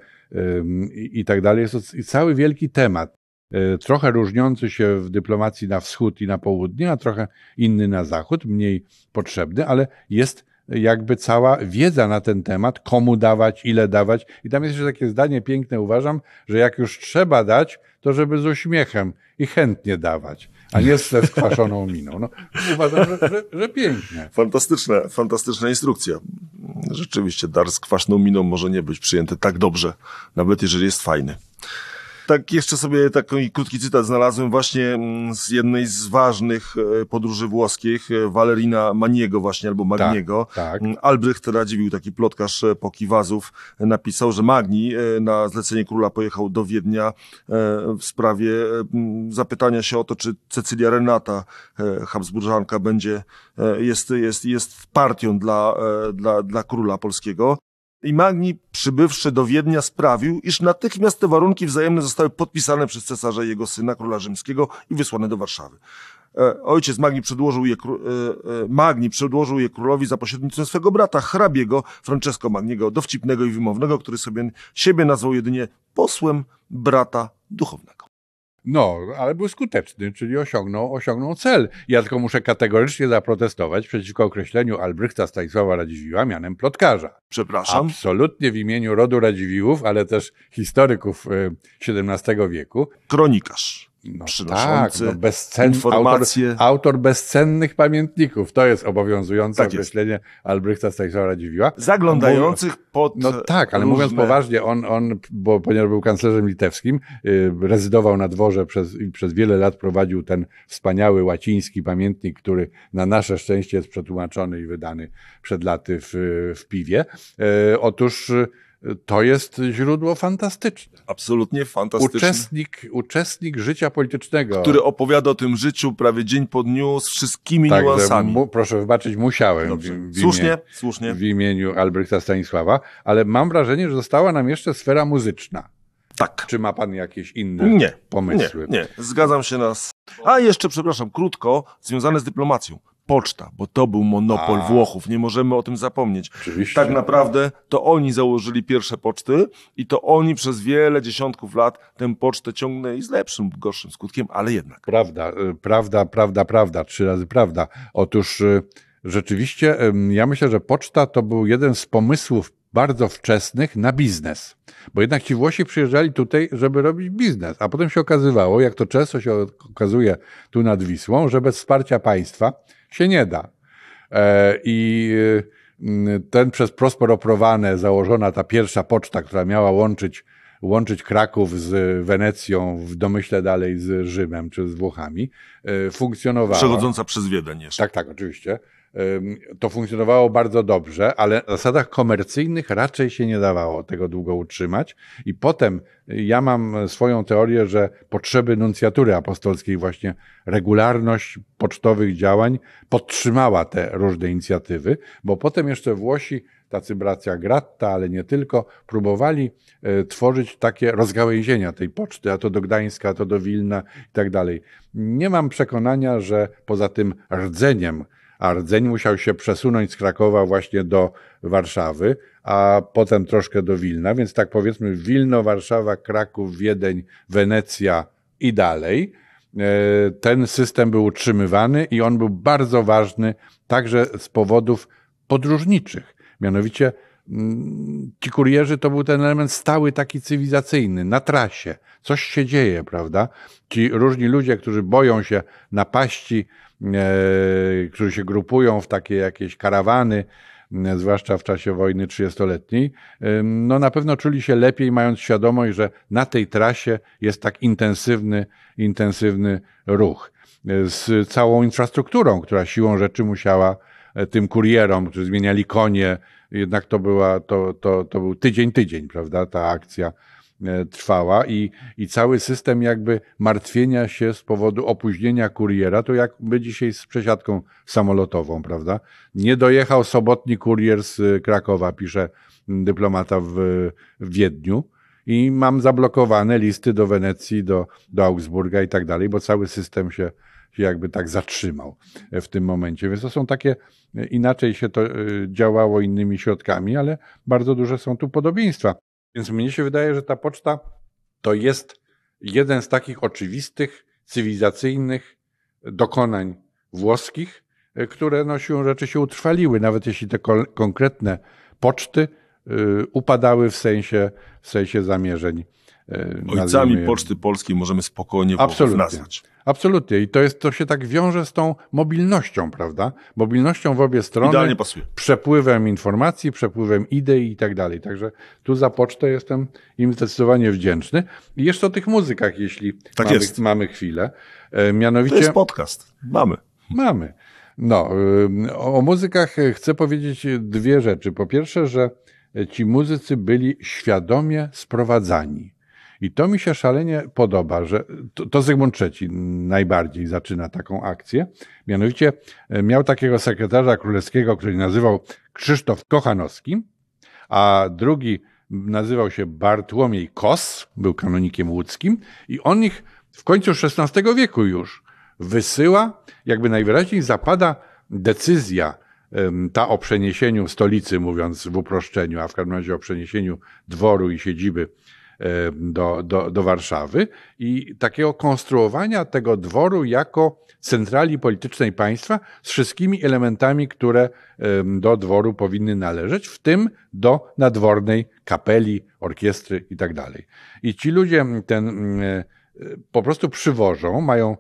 i, i tak dalej. Jest to cały wielki temat. E, trochę różniący się w dyplomacji na wschód i na południe, a trochę inny na zachód, mniej potrzebny, ale jest jakby cała wiedza na ten temat, komu dawać, ile dawać. I tam jest jeszcze takie zdanie piękne, uważam, że jak już trzeba dać, to żeby z uśmiechem i chętnie dawać, a nie ze skwaszoną miną. No, uważam, że, że, że pięknie. Fantastyczna, fantastyczna instrukcja. Rzeczywiście, dar z kwaśną miną może nie być przyjęty tak dobrze, nawet jeżeli jest fajny tak jeszcze sobie taki krótki cytat znalazłem właśnie mm, z jednej z ważnych e, podróży włoskich, e, Valerina Maniego właśnie, albo Magniego. Tak, tak. Albrecht Radziwił, taki plotkarz Pokiwazów, napisał, że Magni e, na zlecenie króla pojechał do Wiednia w sprawie zapytania się o to, czy Cecylia Renata, Habsburżanka, będzie, jest, jest, jest partią dla, dla, dla króla polskiego. I Magni, przybywszy do Wiednia, sprawił, iż natychmiast te warunki wzajemne zostały podpisane przez cesarza i jego syna, króla rzymskiego i wysłane do Warszawy. E, ojciec Magni przedłożył, je, e, e, Magni przedłożył je królowi za pośrednictwem swego brata, hrabiego Francesco Magniego, dowcipnego i wymownego, który sobie siebie nazwał jedynie posłem brata duchownego. No, ale był skuteczny, czyli osiągnął, osiągnął cel. Ja tylko muszę kategorycznie zaprotestować przeciwko określeniu Albrechta Stanisława Radziwiła mianem plotkarza. Przepraszam. Absolutnie w imieniu rodu Radziwiłłów, ale też historyków XVII e, wieku. Kronikarz no przynoszący tak, no bezcen... informacje. Autor, autor, bezcennych pamiętników. To jest obowiązujące tak określenie jest. Albrechta Stanisława Radziwiła. Zaglądających pod No tak, ale różne... mówiąc poważnie, on, on bo, ponieważ był kanclerzem litewskim, yy, rezydował na dworze przez, i przez wiele lat prowadził ten wspaniały łaciński pamiętnik, który na nasze szczęście jest przetłumaczony i wydany przed laty w, w piwie. Yy, otóż to jest źródło fantastyczne. Absolutnie fantastyczne. Uczestnik, uczestnik życia politycznego. Który opowiada o tym życiu prawie dzień po dniu z wszystkimi tak, niuansami. Mu, proszę wybaczyć, musiałem. W, w słusznie, imię, słusznie. W imieniu Albrechta Stanisława, ale mam wrażenie, że została nam jeszcze sfera muzyczna. Tak. Czy ma pan jakieś inne nie, pomysły? Nie, nie, zgadzam się na... A jeszcze, przepraszam, krótko, związane z dyplomacją poczta, bo to był monopol A. Włochów, nie możemy o tym zapomnieć. Oczywiście. Tak naprawdę to oni założyli pierwsze poczty i to oni przez wiele dziesiątków lat tę pocztę ciągnęli z lepszym, gorszym skutkiem, ale jednak. Prawda, y, prawda, prawda, prawda, trzy razy prawda. Otóż y, rzeczywiście ja myślę, że poczta to był jeden z pomysłów bardzo wczesnych na biznes. Bo jednak ci Włosi przyjeżdżali tutaj, żeby robić biznes, a potem się okazywało, jak to często się okazuje tu nad Wisłą, że bez wsparcia państwa się nie da. E, I y, ten przez Prospero Prowane założona ta pierwsza poczta, która miała łączyć, łączyć Kraków z Wenecją, w domyśle dalej z Rzymem czy z Włochami, e, funkcjonowała. Przechodząca przez Wiedeń jeszcze. Tak, tak, oczywiście to funkcjonowało bardzo dobrze, ale na zasadach komercyjnych raczej się nie dawało tego długo utrzymać. I potem ja mam swoją teorię, że potrzeby nuncjatury apostolskiej, właśnie regularność pocztowych działań podtrzymała te różne inicjatywy, bo potem jeszcze Włosi, tacy bracia Gratta, ale nie tylko, próbowali e, tworzyć takie rozgałęzienia tej poczty, a to do Gdańska, a to do Wilna i tak dalej. Nie mam przekonania, że poza tym rdzeniem, a rdzeń musiał się przesunąć z Krakowa właśnie do Warszawy, a potem troszkę do Wilna, więc tak powiedzmy Wilno, Warszawa, Kraków, Wiedeń, Wenecja i dalej. ten system był utrzymywany i on był bardzo ważny także z powodów podróżniczych. Mianowicie ci kurierzy to był ten element stały, taki cywilizacyjny, na trasie. Coś się dzieje, prawda? Ci różni ludzie, którzy boją się napaści, e, którzy się grupują w takie jakieś karawany, e, zwłaszcza w czasie wojny 30-letniej, e, no na pewno czuli się lepiej, mając świadomość, że na tej trasie jest tak intensywny, intensywny ruch. E, z całą infrastrukturą, która siłą rzeczy musiała E, tym kurierom, którzy zmieniali konie. Jednak to, była, to, to, to był tydzień, tydzień, prawda, ta akcja e, trwała i, i cały system jakby martwienia się z powodu opóźnienia kuriera, to jakby dzisiaj z przesiadką samolotową, prawda? Nie dojechał sobotni kurier z Krakowa, pisze dyplomata w, w Wiedniu i mam zablokowane listy do Wenecji, do, do Augsburga i tak dalej, bo cały system się się jakby tak zatrzymał w tym momencie. Więc to są takie, inaczej się to e, działało innymi środkami, ale bardzo duże są tu podobieństwa. Więc mnie się wydaje, że ta poczta to jest jeden z takich oczywistych, cywilizacyjnych dokonań włoskich, e, które no, siłą rzeczy się utrwaliły, nawet jeśli te konkretne poczty upadały w sensie, w sensie zamierzeń. Y, Ojcami Poczty Polskiej możemy spokojnie Absolutnie. nazwać. Absolutnie. I to, jest, to się tak wiąże z tą mobilnością, prawda? Mobilnością w obie strony. Idealnie pasuje. Przepływem informacji, przepływem idei i tak dalej. Także tu za pocztę jestem im zdecydowanie wdzięczny. I jeszcze o tych muzykach, jeśli tak mamy, jest. mamy chwilę. E, mianowicie... To jest podcast. Mamy. Mamy. No, e, o muzykach chcę powiedzieć dwie rzeczy. Po pierwsze, że ci muzycy byli świadomie sprowadzani. I to mi się szalenie podoba, że to, to Zygmunt III najbardziej zaczyna taką akcję. Mianowicie e, miał takiego sekretarza królewskiego, który nazywał Krzysztof Kochanowski, a drugi nazywał się Bartłomiej Kos, był kanonikiem łódzkim i on ich w końcu XVI wieku już wysyła, jakby najwyraźniej zapada decyzja ta o przeniesieniu stolicy, mówiąc w uproszczeniu, a w każdym razie o przeniesieniu dworu i siedziby do, do, do Warszawy i takiego konstruowania tego dworu jako centrali politycznej państwa z wszystkimi elementami, które do dworu powinny należeć, w tym do nadwornej kapeli, orkiestry i tak. I ci ludzie ten po prostu przywożą, mają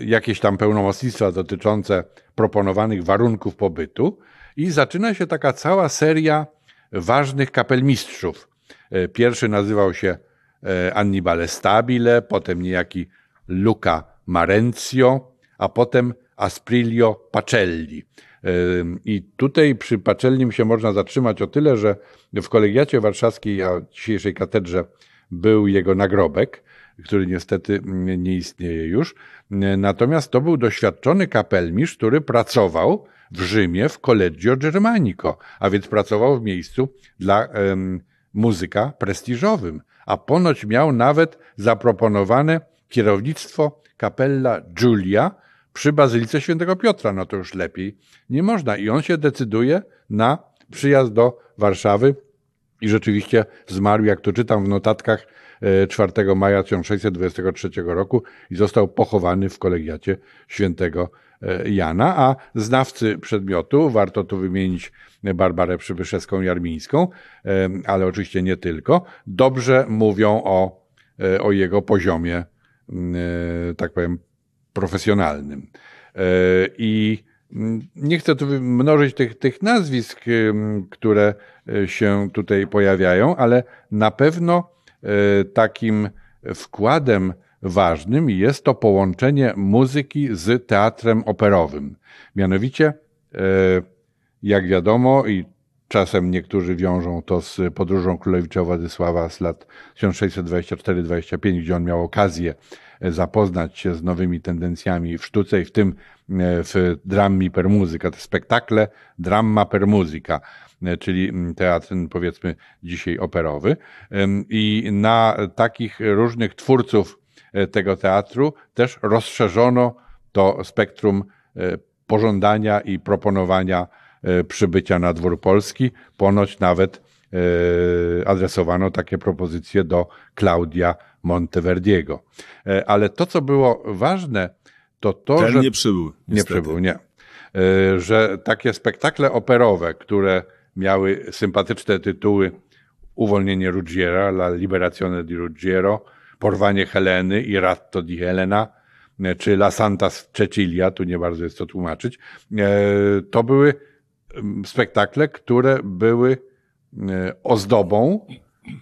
jakieś tam pełnomocnictwa dotyczące proponowanych warunków pobytu i zaczyna się taka cała seria ważnych kapelmistrzów, pierwszy nazywał się e, Annibale Stabile, potem niejaki Luca Marencio, a potem Asprilio Pacelli. E, I tutaj przy Pacellim się można zatrzymać o tyle, że w kolegiacie warszawskiej, a dzisiejszej katedrze był jego nagrobek, który niestety nie istnieje już. Natomiast to był doświadczony kapelmistrz, który pracował w Rzymie w Collegio Germanico, a więc pracował w miejscu dla um, muzyka prestiżowym, a ponoć miał nawet zaproponowane kierownictwo kapella Giulia przy Bazylice Świętego Piotra. No to już lepiej nie można. I on się decyduje na przyjazd do Warszawy i rzeczywiście zmarł, jak to czytam w notatkach, 4 e, maja 1623 roku i został pochowany w kolegiacie świętego E, Jana, a znawcy przedmiotu, warto tu wymienić Barbarę Przybyszewską-Jarmińską, e, ale oczywiście nie tylko, dobrze mówią o, o jego poziomie, tak powiem, profesjonalnym. I nie chcę tu mnożyć tych, tych nazwisk, które się tutaj pojawiają, ale na pewno takim wkładem ważnym jest to połączenie muzyki z teatrem operowym. Mianowicie, e, jak wiadomo, i czasem niektórzy wiążą to z podróżą królewicza Władysława z lat 1624-25, gdzie on miał okazję zapoznać się z nowymi tendencjami w sztuce i w tym e, w drammi per musica, te spektakle dramma per musica, czyli teatr powiedzmy dzisiaj operowy. I na takich różnych twórców E, tego teatru też rozszerzono to spektrum e, pożądania i proponowania e, przybycia na dwór polski. Ponoć nawet adresowano takie propozycje do Klaudia Monteverdiego. E, ale to, co było ważne, to to, Ten że... nie przybył. Nie niestety. przybył, nie. E, Że takie spektakle operowe, które miały sympatyczne tytuły Uwolnienie Ruggiera, La Liberazione di Ruggiero, Porwanie Heleny i Ratto di Helena, e, czy La Santa Cecilia, tu nie bardzo jest to tłumaczyć, e, to były spektakle, które były e, ozdobą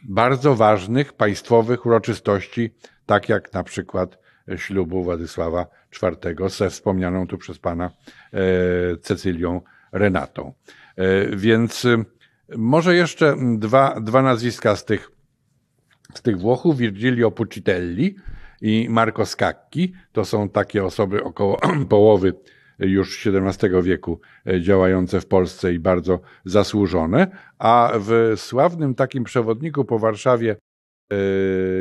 bardzo ważnych państwowych uroczystości, tak jak na przykład ślubu Władysława IV ze wspomnianą tu przez pana Cecylią Renatą. E, Więc y, może jeszcze dwa, dwa nazwiska z tych, z tych Włochów, Virgilio Pucitelli i Marco Scacchi. To są takie osoby około połowy już XVII wieku e, działające w Polsce i bardzo zasłużone. A w sławnym takim przewodniku po Warszawie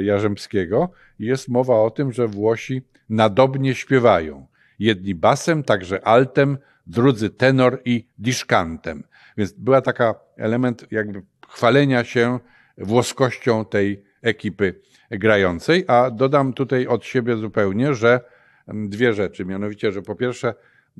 Jarzębskiego jest mowa o tym, że Włosi nadobnie śpiewają. Jedni basem, także altem, drudzy tenor i diszkantem. Więc była taka element jakby chwalenia się włoskością tej ekipy grającej, a dodam tutaj od siebie zupełnie, że mm, dwie rzeczy, mianowicie, że po pierwsze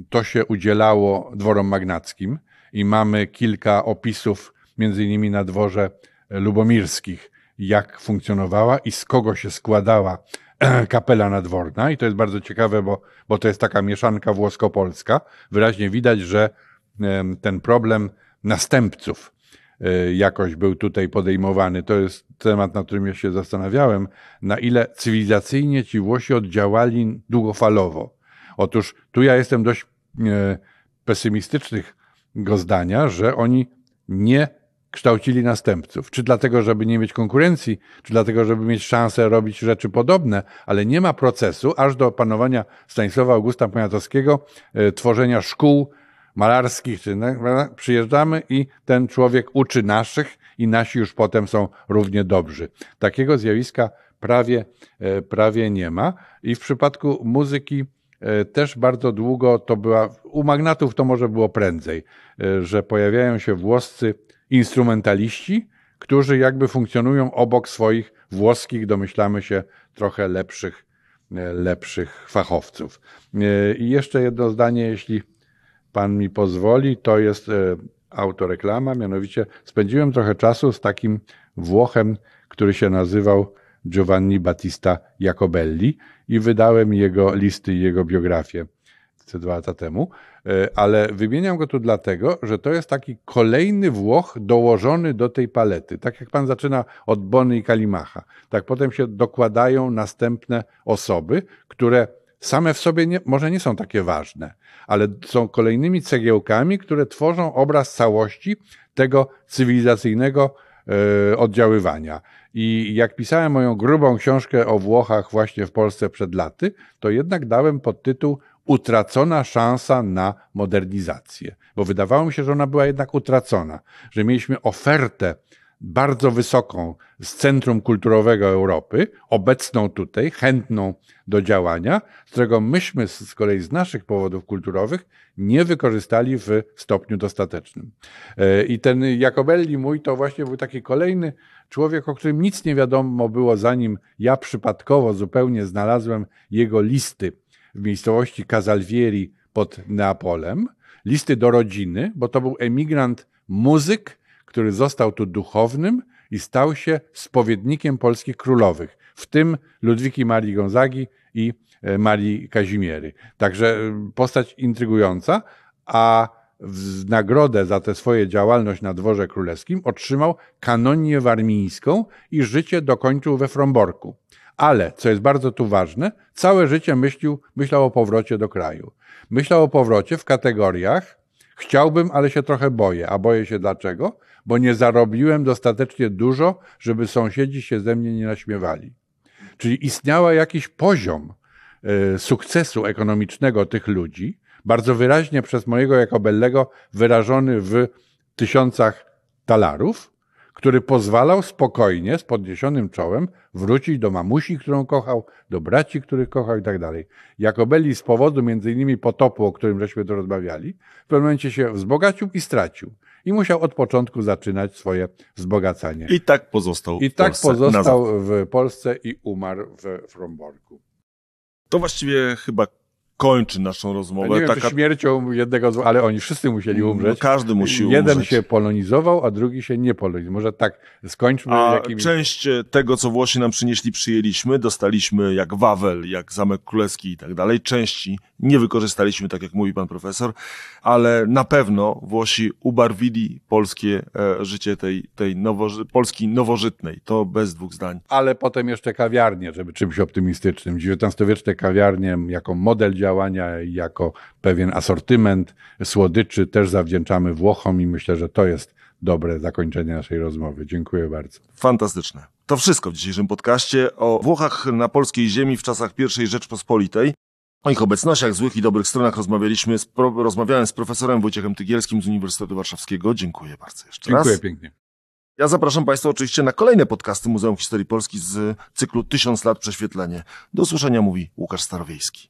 to się udzielało dworom magnackim i mamy kilka opisów, między innymi na dworze lubomirskich, jak funkcjonowała i z kogo się składała kapela nadworna. I to jest bardzo ciekawe, bo, bo to jest taka mieszanka włosko-polska. Wyraźnie widać, że ten problem następców e, jakoś był tutaj podejmowany. To jest temat, nad którym ja się zastanawiałem, na ile cywilizacyjnie ci Włosi oddziałali długofalowo. Otóż tu ja jestem dość e, pesymistycznego zdania, że oni nie kształcili następców. Czy dlatego, żeby nie mieć konkurencji, czy dlatego, żeby mieć szansę robić rzeczy podobne, ale nie ma procesu aż do panowania Stanisława Augusta Poniatowskiego, e, tworzenia szkół malarskich. Czy, prawda? przyjeżdżamy i ten człowiek uczy naszych i nasi już potem są równie dobrzy. Takiego zjawiska prawie, e, prawie nie ma. I w przypadku muzyki e, też bardzo długo to była, u magnatów to może było prędzej, że pojawiają się włoscy instrumentaliści, którzy jakby funkcjonują obok swoich włoskich, domyślamy się, trochę lepszych, e, lepszych fachowców. E, I jeszcze jedno zdanie, jeśli pan mi pozwoli, to jest e, autoreklama, mianowicie spędziłem trochę czasu z takim Włochem, który się nazywał Giovanni Battista Jacobelli i wydałem jego listy i jego biografię te dwa lata temu, E, ale wymieniam go tu dlatego, że to jest taki kolejny Włoch dołożony do tej palety. Tak jak pan zaczyna od Bony i Kalimacha, tak potem się dokładają następne osoby, które same w sobie nie, może nie są takie ważne, ale są kolejnymi cegiełkami, które tworzą obraz całości tego cywilizacyjnego e, oddziaływania. I jak pisałem moją grubą książkę o Włochach właśnie w Polsce przed laty, to jednak dałem pod tytuł Utracona szansa na modernizację, bo wydawało mi się, że ona była jednak utracona, że mieliśmy ofertę bardzo wysoką z centrum kulturowego Europy, obecną tutaj, chętną do działania, z którego myśmy z kolei z naszych powodów kulturowych nie wykorzystali w stopniu dostatecznym. E, I ten Jacobelli mój to właśnie był taki kolejny człowiek, o którym nic nie wiadomo było, zanim ja przypadkowo zupełnie znalazłem jego listy w miejscowości Casalvieri pod Neapolem, listy do rodziny, bo to był emigrant muzyk, który został tu duchownym i stał się spowiednikiem polskich królowych, w tym Ludwiki Marii Gonzagi i e, Marii Kazimiery. Także e, postać intrygująca, a w nagrodę za tę swoją działalność na dworze królewskim otrzymał kanonię warmińską i życie dokończył we Fromborku. Ale, co jest bardzo tu ważne, całe życie myślił, myślał o powrocie do kraju. Myślał o powrocie w kategoriach chciałbym, ale się trochę boję. A boję się dlaczego? Bo nie zarobiłem dostatecznie dużo, żeby sąsiedzi się ze mnie nie naśmiewali. Czyli istniał jakiś poziom e, sukcesu ekonomicznego tych ludzi, bardzo wyraźnie przez mojego Jakobellego wyrażony w tysiącach talarów, który pozwalał spokojnie, z podniesionym czołem, wrócić do mamusi, którą kochał, do braci, których kochał i tak dalej. Jakobelli z powodu między innymi potopu, o którym żeśmy tu rozmawiali, w pewnym momencie się wzbogacił i stracił. i musiał od początku zaczynać swoje wzbogacanie. I tak pozostał I w tak Polsce pozostał w Polsce i umarł w Fromborku. To właściwie chyba kończy naszą Ja rozmowę. Nie wiem, Taka, śmiercią jednego z... Ale oni wszyscy musieli no, umrzeć. każdy musi Jeden umrzeć. się polonizował, a drugi się nie polonizował. Może tak skończmy A część tego, co Włosi nam przynieśli, przyjęliśmy. Dostaliśmy jak Wawel, jak Zamek Królewski i tak dalej. Części nie wykorzystaliśmy, tak jak mówi pan profesor, ale na pewno Włosi ubarwili polskie e, życie tej, tej nowoży- Polski nowożytnej. To bez dwóch zdań. ale potem jeszcze kawiarnie, żeby czymś optymistycznym. XIX-wieczne kawiarnie jako model działania i jako pewien asortyment słodyczy też zawdzięczamy Włochom i myślę, że to jest dobre zakończenie naszej rozmowy. Dziękuję bardzo. Fantastyczne. To wszystko w dzisiejszym podcaście o Włochach na polskiej ziemi w czasach I Rzeczpospolitej. O ich obecnościach, złych i dobrych stronach rozmawialiśmy z pro, rozmawiałem z profesorem Wojciechem Tygielskim z Uniwersytetu Warszawskiego. Dziękuję bardzo jeszcze Dziękuję raz. pięknie. Ja zapraszam Państwa oczywiście na kolejne podcasty Muzeum Historii Polski z cyklu Tysiąc lat prześwietlenie. Do usłyszenia mówi Łukasz Starowiejski.